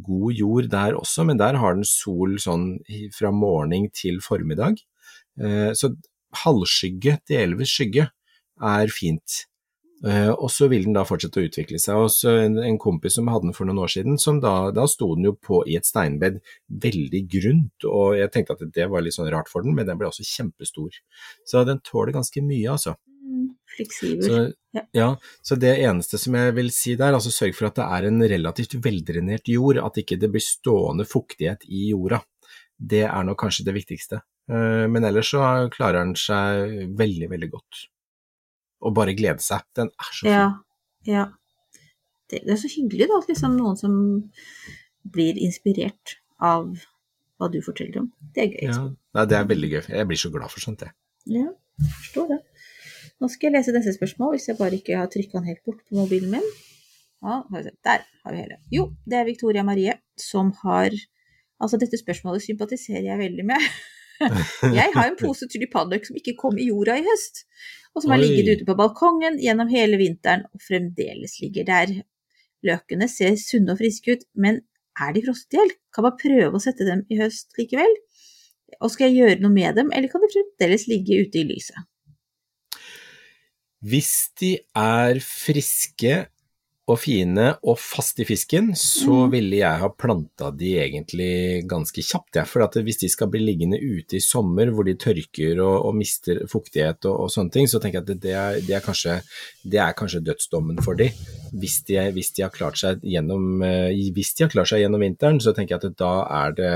god jord der også, men der har den sol sånn fra morgen til formiddag. Eh, så halvskygge, delvis skygge, er fint. Eh, og så vil den da fortsette å utvikle seg. Og så en, en, kompis som hadde den for noen år siden, som da, da sto den jo på i et steinbed, veldig grunt, og jeg tenkte at det var litt sånn rart for den, men den ble også kjempestor. Så den tåler ganske mye, altså. Fleksibel. Så, ja. ja. så det eneste som jeg vil si der, altså sørg for at det er en relativt veldrenert jord, at ikke det blir stående fuktighet i jorda. Det er nok kanskje det viktigste. Eh, men ellers så klarer den seg veldig, veldig godt. Og bare glede seg. Den er så fin. Ja, ja. Det, det er så hyggelig da, at liksom noen som blir inspirert av hva du forteller om. Det er gøy. Ja, det er veldig gøy. Jeg blir så glad for sånt, jeg. Ja, forstår det. Nå skal jeg lese neste spørsmål, hvis jeg bare ikke har trykka den helt bort på mobilen min. Ja, der har vi hele. Jo, det er Victoria Marie som har Altså, dette spørsmålet sympatiserer jeg veldig med. (laughs) jeg har en pose tulipanløk som ikke kom i jorda i høst, og som har ligget ute på balkongen gjennom hele vinteren og fremdeles ligger der. Løkene ser sunne og friske ut, men er de frosset i hjel? Kan man prøve å sette dem i høst likevel? Og skal jeg gjøre noe med dem, eller kan de fremdeles ligge ute i lyset? Hvis de er friske og fine og fast i fisken, så mm. ville jeg ha planta de egentlig ganske kjapt. Ja. For hvis de skal bli liggende ute i sommer hvor de tørker og, og mister fuktighet og, og, sånne ting, så tenker jeg at det er, det er, kanskje, det er kanskje, dødsdommen for de. Hvis de, hvis de, har klart seg gjennom, eh, klart seg gjennom vinteren, så tenker jeg at da er det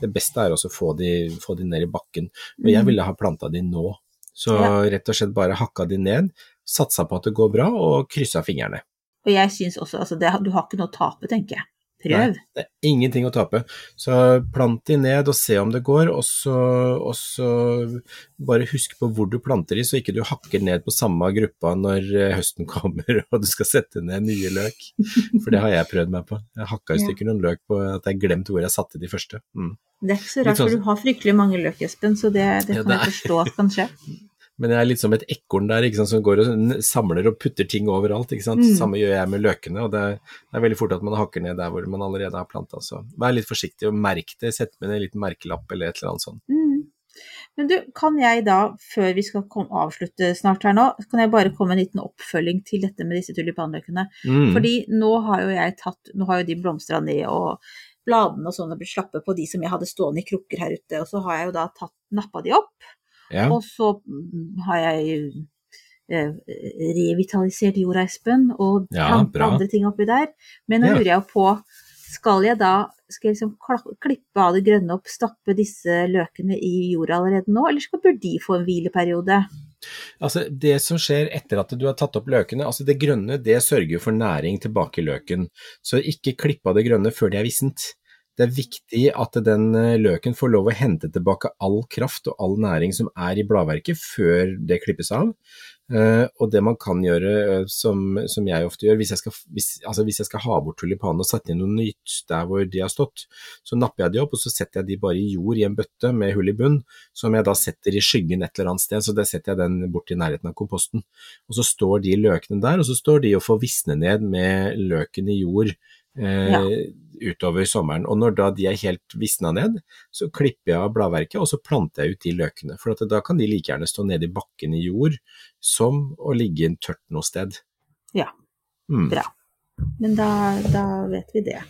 det beste er også å få de, få de ned i bakken. Men jeg mm. ville ha planta de nå. Så rett og slett bare hakka de ned, satsa på at det går bra, og kryssa fingrene. Og jeg syns også, altså det, du har ikke noe å tape, tenker jeg. Prøv. Nei, det er ingenting å tape. Så plant de ned og se om det går, og så, og så bare husk på hvor du planter de, så ikke du hakker ned på samme gruppa når eh, høsten (laughs) kommer og du skal sette ned nye løk. For det har jeg prøvd meg på. Jeg hakka i stykker noen løk på at jeg glemte hvor jeg satte de første. Mm. Det er ikke så rart, for sånn du har fryktelig mange løk, Espen, så det, det kan ja, det jeg forstå at kan skje. (laughs) Men jeg er litt som et ekorn der, sant, som går og samler og putter ting overalt. Mm. Samme gjør jeg med løkene, og det er, det er, veldig fort at man hakker ned der hvor man allerede har planta. Så vær litt forsiktig og merk det, sett med en liten merkelapp eller et eller annet sånt. Mm. Men du, kan jeg da, før vi skal kom, avslutte snart her nå, kan jeg bare komme med en liten oppfølging til dette med disse tulipanløkene? Mm. Fordi nå har jo jeg tatt, nå har jo de blomstra ned og bladene og sånn har blitt slappe på de som jeg hadde stående i krukker her ute. Og så har jeg jo da tatt, nappa de opp, Ja. og så mm, har jeg eh, revitalisert jorda, Espen, og planta ja, andre ting oppi der. Men nå Ja. lurer jeg på, skal jeg da skal jeg liksom klippe av det grønne opp, stappe disse løkene i jorda allerede nå, eller skal bør de få en hvileperiode? Altså, det som skjer etter at du har tatt opp løkene, altså det grønne, det sørger for næring tilbake i løken. Så ikke klipp av det grønne før det er vissent. Det er viktig at den eh, løken får lov å hente tilbake all kraft og all næring som er i bladverket før det klippes av. Eh, og det man kan gjøre, eh, som, som jeg ofte gjør, hvis jeg, skal, hvis, altså hvis jeg skal ha bort tulipanene og sette inn noe nytt der hvor de har stått, så napper jeg de opp og så setter jeg de bare i jord i en bøtte med hull i bunn, som jeg da setter i skyggen et eller annet sted, så der setter jeg den bort i nærheten av komposten. Og så står de løkene der, og så står de og får visne ned med løken i jord Ja. utover sommeren. Og når da de er helt visna ned, så klipper jeg av bladverket, og så planter jeg ut de løkene. For da kan de like gjerne stå nede i bakken i jord, som å ligge tørt noe sted. Ja. Mm. Bra. Men da, da vet vi det.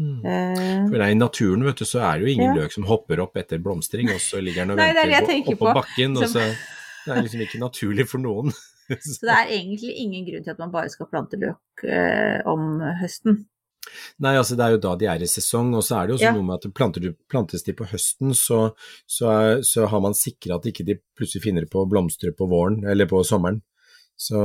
Mm. Eh, For I naturen vet du, så er det jo ingen Ja. løk som hopper opp etter blomstring, og så ligger den og (laughs) Nei, er venter tenker på, oppå på. bakken. Og Som- så, det er liksom ikke naturlig for noen. (laughs) så det er egentlig ingen grunn til at man bare skal plante løk eh, om høsten. Nei, altså det er jo da de er i sesong, og så er det jo også Ja. noe med at planter du, plantes de på høsten, så, så, er, så har man sikra at ikke de plutselig finner på å blomstre på våren eller på sommeren. Så,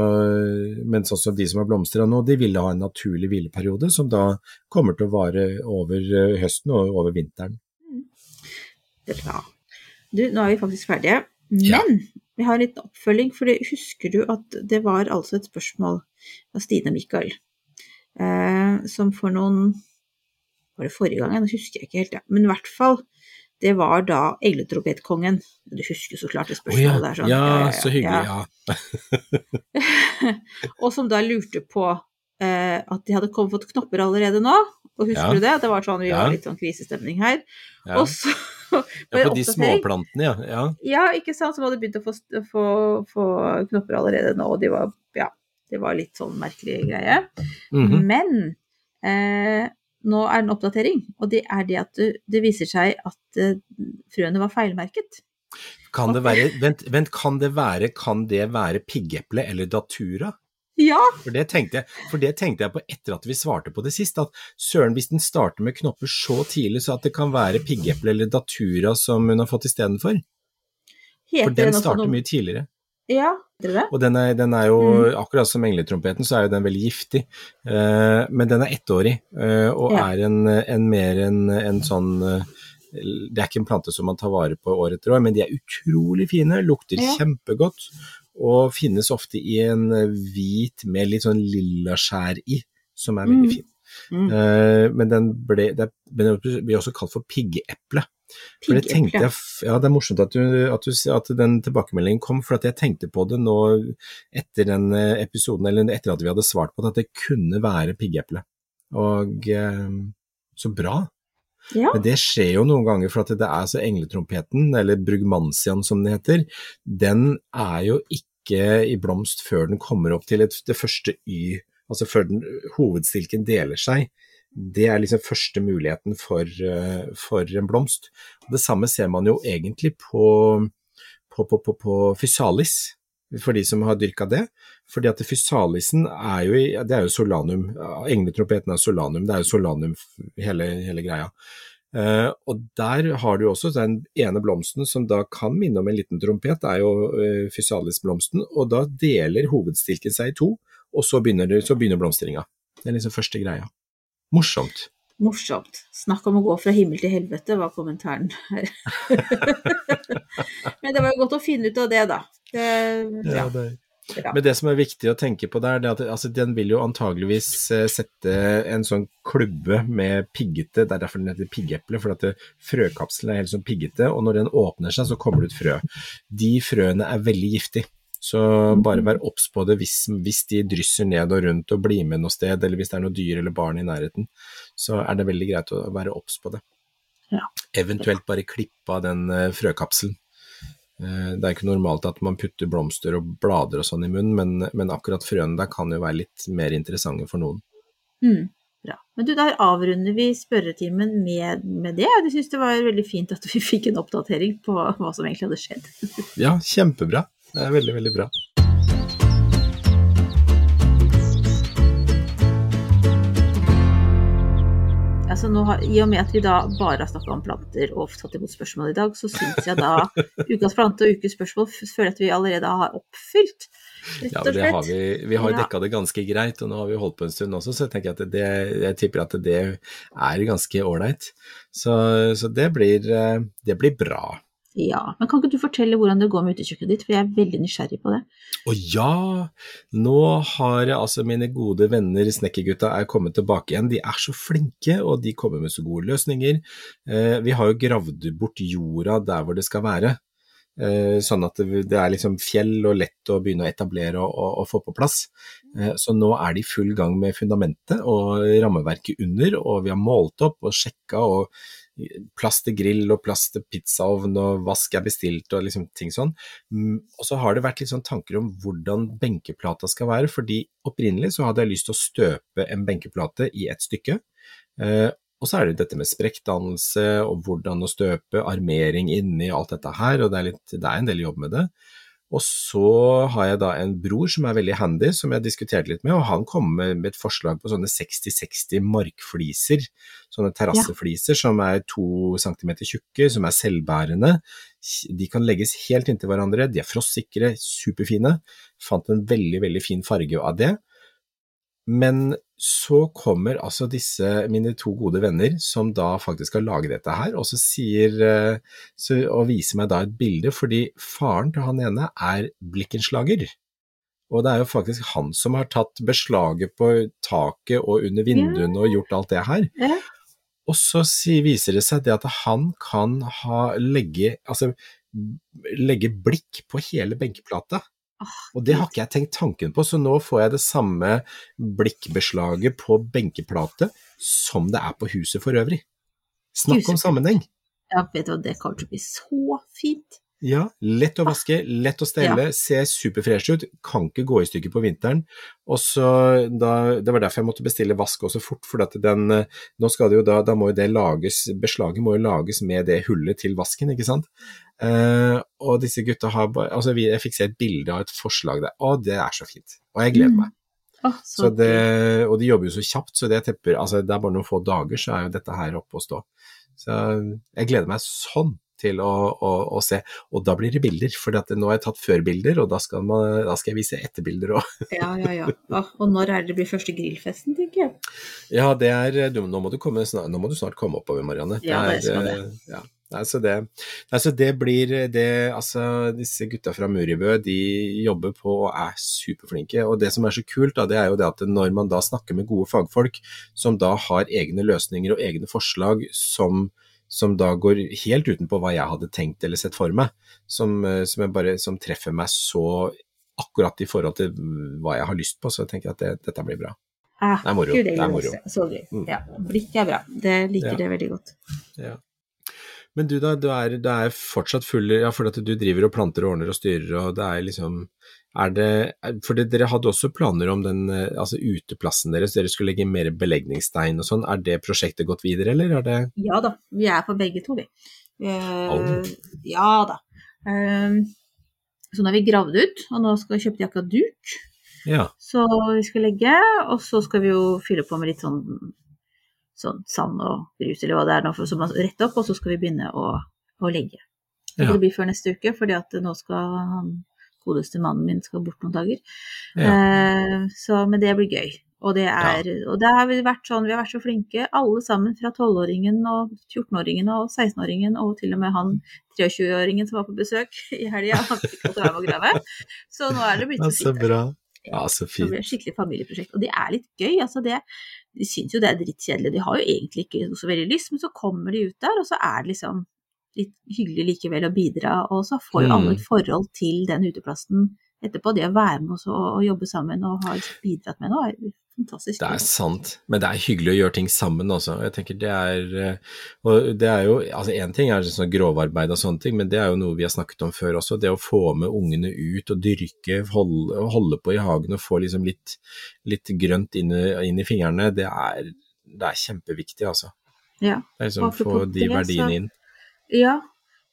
mens også de som har blomstra nå, de vil ha en naturlig hvileperiode som da kommer til å vare over eh, høsten og over vinteren. Bra. Du, nå er vi faktisk ferdige. Ja. Men vi har en liten oppfølging, for husker du at det var altså et spørsmål av Stine Mikael, som for noen Var det forrige gang? Nå husker jeg ikke helt, ja. men i hvert fall. Det var da Egletropetkongen. Du husker så klart det Å ja, spørsmålet der. sånn. ja, så hyggelig, ja. (laughs) og som da lurte på eh, at de hadde kommet, fått knopper allerede nå. Og husker Ja. du det? Det var sånn, vi Ja. var litt sånn krisestemning her. ja. Og så (laughs) ja på de småplantene, ja. ja. Ja, ikke sant, som hadde begynt å få, få, få knopper allerede nå, og de var, ja, det var litt sånn merkelig greie. Mhm. Men eh, nå er det en oppdatering, og det er det at det, det viser seg at eh, frøene var feilmerket. Kan det være, vent, vent, kan det være, kan det være piggeple eller datura? Ja! For det, jeg, for det tenkte jeg på etter at vi svarte på det sist, at søren, hvis den starter med knopper så tidlig, så at det kan være piggeple eller datura som hun har fått istedenfor. For den starter noe- mye tidligere. Ja? Og den er, den er jo, Mm. akkurat som engletrompeten, så er jo den veldig giftig. Uh, men den er ettårig, uh, og Ja. er en, en mer en, en sånn eh, Det er ikke en plante som man tar vare på år etter år, men de er utrolig fine, lukter Ja. kjempegodt. Og finnes ofte i en hvit med litt sånn lilla skjær i, som er veldig Mm. fin. Mm. Eh, men den ble, det, det blir også kalt for piggeeple. For det tenkte jeg, ja, det er morsomt at, du, at, du, at den tilbakemeldingen kom, for jeg tenkte på det nå etter den eh, episoden, eller etter at vi hadde svart på det, at det kunne være piggeeple. Og eh, så bra. Ja. Men det skjer jo noen ganger, for at det er så engletrompeten, eller brugmansian som den heter, den er jo ikke i blomst før den kommer opp til et, det første Y, altså før den, hovedstilken deler seg. Det er liksom første muligheten for, eh, for en blomst. Det samme ser man jo egentlig på, på, på, på, fysalis, for de som har dyrka det. Fordi at fysalisen er jo, det er jo solanum, engletrompeten er solanum, det er jo solanum hele, hele greia. Uh, og der har du også den ene blomsten som da kan minne om en liten trompet, det er jo uh, fysalisblomsten, og da deler hovedstilken seg i to, og så begynner, det- så begynner blomstringa. Det er liksom første greia. Morsomt. Morsomt. Snakk om å gå fra himmel til helvete, var kommentaren her. (laughs) Men det var jo godt å finne ut av det, da. Det, ja, bra. Men det som er viktig å tenke på der, det er at altså, den vil jo antageligvis eh, sette en sånn klubbe med piggete, det er derfor den heter piggeple, for at det, frøkapselen er helt sånn piggete, og når den åpner seg, så kommer det ut frø. De frøene er veldig giftige. Så bare vær obs på det hvis, hvis de drysser ned og rundt og blir med noe sted, eller hvis det er noe dyr eller barn i nærheten, så er det veldig greit å være obs på det. Ja. Eventuelt bare klippe av den eh, frøkapselen. Eh, Det er ikke normalt at man putter blomster og blader og sånn i munnen, men, men akkurat frøene der kan jo være litt mer interessante for noen. Mm, Bra. Men du, der avrunder vi spørretimen med, med det. Jeg syns det var veldig fint at vi fikk en oppdatering på hva som egentlig hadde skjedd. Ja, kjempebra. Det er veldig, veldig bra. Altså nå I og med at vi da bare har snakka om planter og tatt imot spørsmål i dag, så syns jeg da (laughs) ukas plante og ukes spørsmål føler at vi allerede har oppfylt. Rett Ja, og men det har vi, vi har jo dekka det ganske greit, og nå har vi holdt på en stund også, så jeg tenker at det, jeg tipper at det er ganske ålreit. Så, så det, blir, eh, det blir bra. Ja, Men kan ikke du fortelle hvordan det går med utekjøkkenet ditt, for jeg er veldig nysgjerrig på det. Å ja, nå har jeg altså mine gode venner snekkergutta er kommet tilbake igjen. De er så flinke, og de kommer med så gode løsninger. Eh, vi har jo gravd bort jorda der hvor det skal være. Eh, sånn at det, det er liksom fjell og lett å begynne å etablere og, og, og få på plass. Eh, så nå er de i full gang med fundamentet og rammeverket under, og vi har målt opp og sjekka og plass til grill og plass til pizzaovn og vask er bestilt og liksom ting sånn. Mm, Og så har det vært litt sånn tanker om hvordan benkeplata skal være, fordi opprinnelig så hadde jeg lyst til å støpe en benkeplate i et stykke. Eh, og så er det dette med sprekkdannelse og hvordan å støpe, armering inni alt dette her, og det er, litt, det er en del jobb med det. Og så har jeg da en bror som er veldig handy, som jeg diskuterte litt med, og han kom med, et forslag på sånne 60-60 markfliser, sånne terrassefliser som er to centimeter tjukke, som er selvbærende. De kan legges helt inntil hverandre, de er frostsikre, superfine. Fant en veldig, veldig fin farge av det. Men så kommer altså disse mine to gode venner, som da faktisk har laget dette her, og så sier eh, så, og viser meg da et bilde, fordi faren til han ene er blikkenslager. Og det er jo faktisk han som har tatt beslaget på taket og under vinduene og gjort alt det her. Og så viser det seg det at han kan ha, legge, altså, legge blikk på hele benkeplata. Og det har ikke jeg tenkt tanken på, så nå får jeg det samme blikkbeslaget på benkeplate som det er på huset for øvrig. Snakk om sammenheng. Ja, vet du hva, det kommer til å bli så fint. Ja, lett å vaske, lett å stelle, ser superfresh ut, kan ikke gå i stykker på vinteren. Og så da, Det var derfor jeg måtte bestille vask også fort, for at den, eh, nå skal det jo da, da må jo det lages, beslaget må jo lages med det hullet til vasken, ikke sant. Eh, og disse gutta har bare, altså vi, jeg fikk se et bilde av et forslag der, å det er så fint, og jeg gleder meg. Åh, Så så det, og de jobber jo så kjapt, så det tepper, altså det er bare noen få dager, så er jo dette her oppe å stå. Så jeg gleder meg sånn til å, å, å se, og da blir det bilder, for nå har jeg tatt før-bilder, og da skal, man, da skal jeg vise etterbilder òg. (laughs) Ja, ja, ja. Åh, og når er det det blir første grillfesten, tenker jeg. Ja, det er, du, nå, må du komme, snart, nå må du snart komme oppover, Marianne. Ja, det er, det skal det. eh, Ja. Nei, så det, nei, så det blir det, altså Disse gutta fra Muribø de jobber på og er superflinke. Og det som er så kult, da, det er jo det at når man da snakker med gode fagfolk som da har egne løsninger og egne forslag som, som da går helt utenpå hva jeg hadde tenkt eller sett for meg, som, som, jeg bare, som treffer meg så akkurat i forhold til hva jeg har lyst på, så tenker jeg at det, dette blir bra. Ah, Det er moro, Gud, det er moro. jeg. Så gøy. Mm. Ja, blikk er bra. Det liker Ja. det veldig godt. Ja. Men du da, du er, du er fortsatt full Ja, for at du driver og planter og ordner og styrer, og det er liksom er det, For det, dere hadde også planer om den eh, altså uteplassen deres, dere skulle legge mer belegningsstein og sånn. Er det prosjektet gått videre, eller er det Ja da, vi er på begge to, vi. Uh, oh. Ja da. Eh, så nå har vi gravd ut, og nå skal vi kjøpe akkurat duk. Ja. Så vi skal legge, og så skal vi jo fylle på med litt sånn, sånn sand og grus eller hva det er nå, som man retter opp, og så skal vi begynne å, å legge. Ja. Det blir før neste uke, fordi at nå skal han godeste mannen min skal bort noen dager. Ja. Eh, så, men det blir gøy. Og det er, og det har vi vært sånn, vi har vært så flinke, alle sammen fra 12-åringen og 14-åringen og 16-åringen og til og med han 23-åringen som var på besøk i helga. Så nå er det blitt Ja, så fint. bra. Ja, så fint. det blir et skikkelig familieprosjekt. Og det er litt gøy. altså det, De syns jo det er drittkjedelig, de har jo egentlig ikke så veldig lyst, men så kommer de ut der, og så er det liksom litt hyggelig likevel å bidra. Og så får jo alle Mm. et forhold til den uteplassen etterpå. Det å være med oss og, og jobbe sammen og ha bidratt med noe, er fantastisk. Det er sant, men det er hyggelig å gjøre ting sammen også. Jeg tenker det er eh, Og det er jo Altså én ting er sånn grovarbeid og sånne ting, men det er jo noe vi har snakket om før også. Det å få med ungene ut og dyrke, holde, holde på i hagen og få liksom litt, litt grønt inn, inn i fingrene, det er det er kjempeviktig, altså. Ja. Det er liksom få de så- verdiene inn. Ja,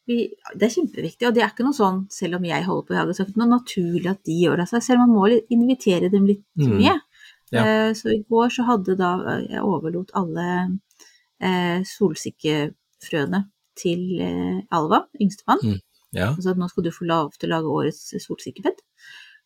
vi, det er kjempeviktig, og det er ikke noe sånn, selv om jeg holder på i hagen, så er det ikke noe naturlig at de gjør det av seg selv. Man må invitere dem litt Mm. Ja. Eh, Så i går så hadde da eh, jeg overlot alle eh, solsikkefrøene til eh, Alva, yngstemann. Mm. Ja. Og sa at nå skal du få lov til å lage årets solsikkebed.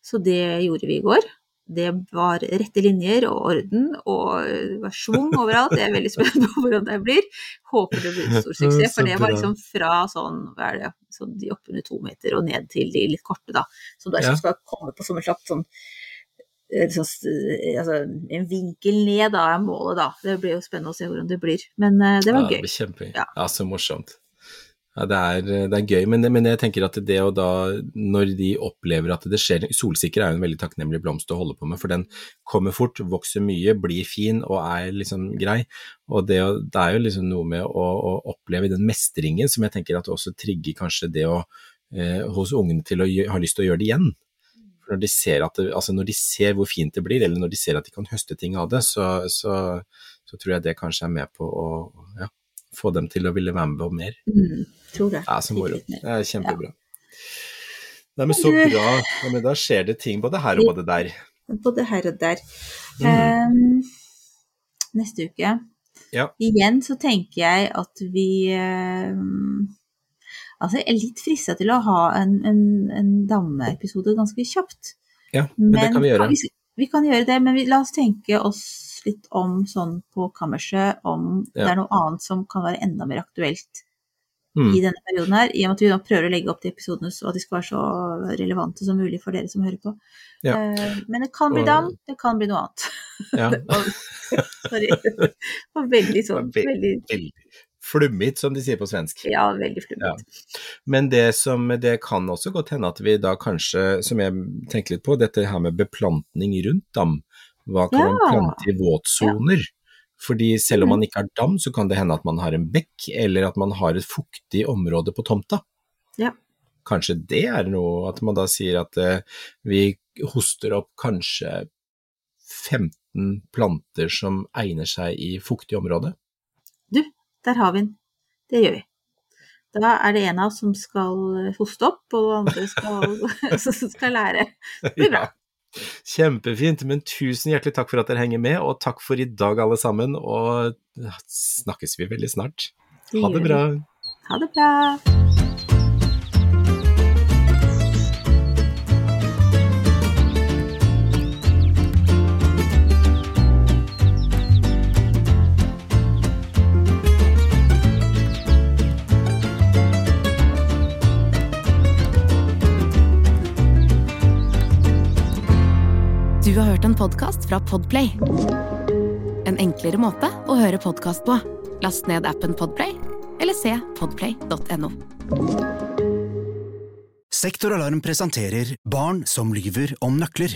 Så det gjorde vi i går. Det var rette linjer og orden, og det var schwung overalt. Jeg er veldig spent på hvordan det blir. Håper det blir stor suksess, for det var liksom fra sånn, hva er det, sånn de oppunder to meter og ned til de litt korte, da. Som er Ja. skal komme på sommerslapp sånn altså, en vinkel ned da er målet, da. Det blir jo spennende å se hvordan det blir. Men eh, det var ja, gøy. Det blir kjempegøy. Ja. Ja. så morsomt. Ja, det er, det er gøy, men, men jeg tenker at det å da, når de opplever at det skjer Solsikker er jo en veldig takknemlig blomst å holde på med, for den kommer fort, vokser mye, blir fin og er liksom grei. Og det, det er jo liksom noe med å, å oppleve den mestringen som jeg tenker at også trigger kanskje det å eh, hos ungene til å gjø- ha lyst til å gjøre det igjen. For når de, ser at det, altså når de ser hvor fint det blir, eller når de ser at de kan høste ting av det, så, så, så tror jeg det kanskje er med på å ja, få dem til å ville være med på mer. Mm, tror det. Det er så moro. Det er kjempebra. Nei, men så bra. Ja, men da skjer det ting både her og både der. Både her og der. Mm. Um, neste uke. Ja. Igjen så tenker jeg at vi eh, Altså, jeg er litt frista til å ha en, en, en dameepisode ganske kjapt. Ja, men, det kan vi gjøre. Vi, vi kan gjøre det, men vi, la oss tenke oss litt om sånn på kammerset, om det er noe annet som kan være enda mer aktuelt Mm. i denne perioden her, i og med at vi nå prøver å legge opp de episodene så at de skal være så relevante som mulig for dere som hører på. Ja. Uh, men det kan bli dam, det kan bli noe annet. Ja. (laughs) Sorry. (laughs) Det var veldig sånn, veldig, Veldig flummigt, som de sier på svensk. ja, veldig flummete. Men det som det kan også godt hende at vi da kanskje, som jeg tenker litt på, dette her med beplantning rundt dam. Hva kan man plante i våtsoner? Fordi selv om man ikke har dam, så kan det hende at man har en bekk, eller at man har et fuktig område på tomta. Ja. Kanskje det er noe, at man da sier at eh, vi hoster opp kanskje 15 planter som egner seg i fuktig område. Du, der har vi den. Det gjør vi. Da er det en av oss som skal hoste opp, og det andre skal, (laughs) som skal lære. Det blir bra. Kjempefint, men tusen hjertelig takk for at dere henger med, og takk for i dag alle sammen, og snakkes vi veldig snart. Ha det bra. Ha det bra. En podkast fra Podplay. En enklere måte å høre podkast på. Last ned appen Podplay, eller se podplay.no. Sektoralarm presenterer Barn som lyver om nøkler.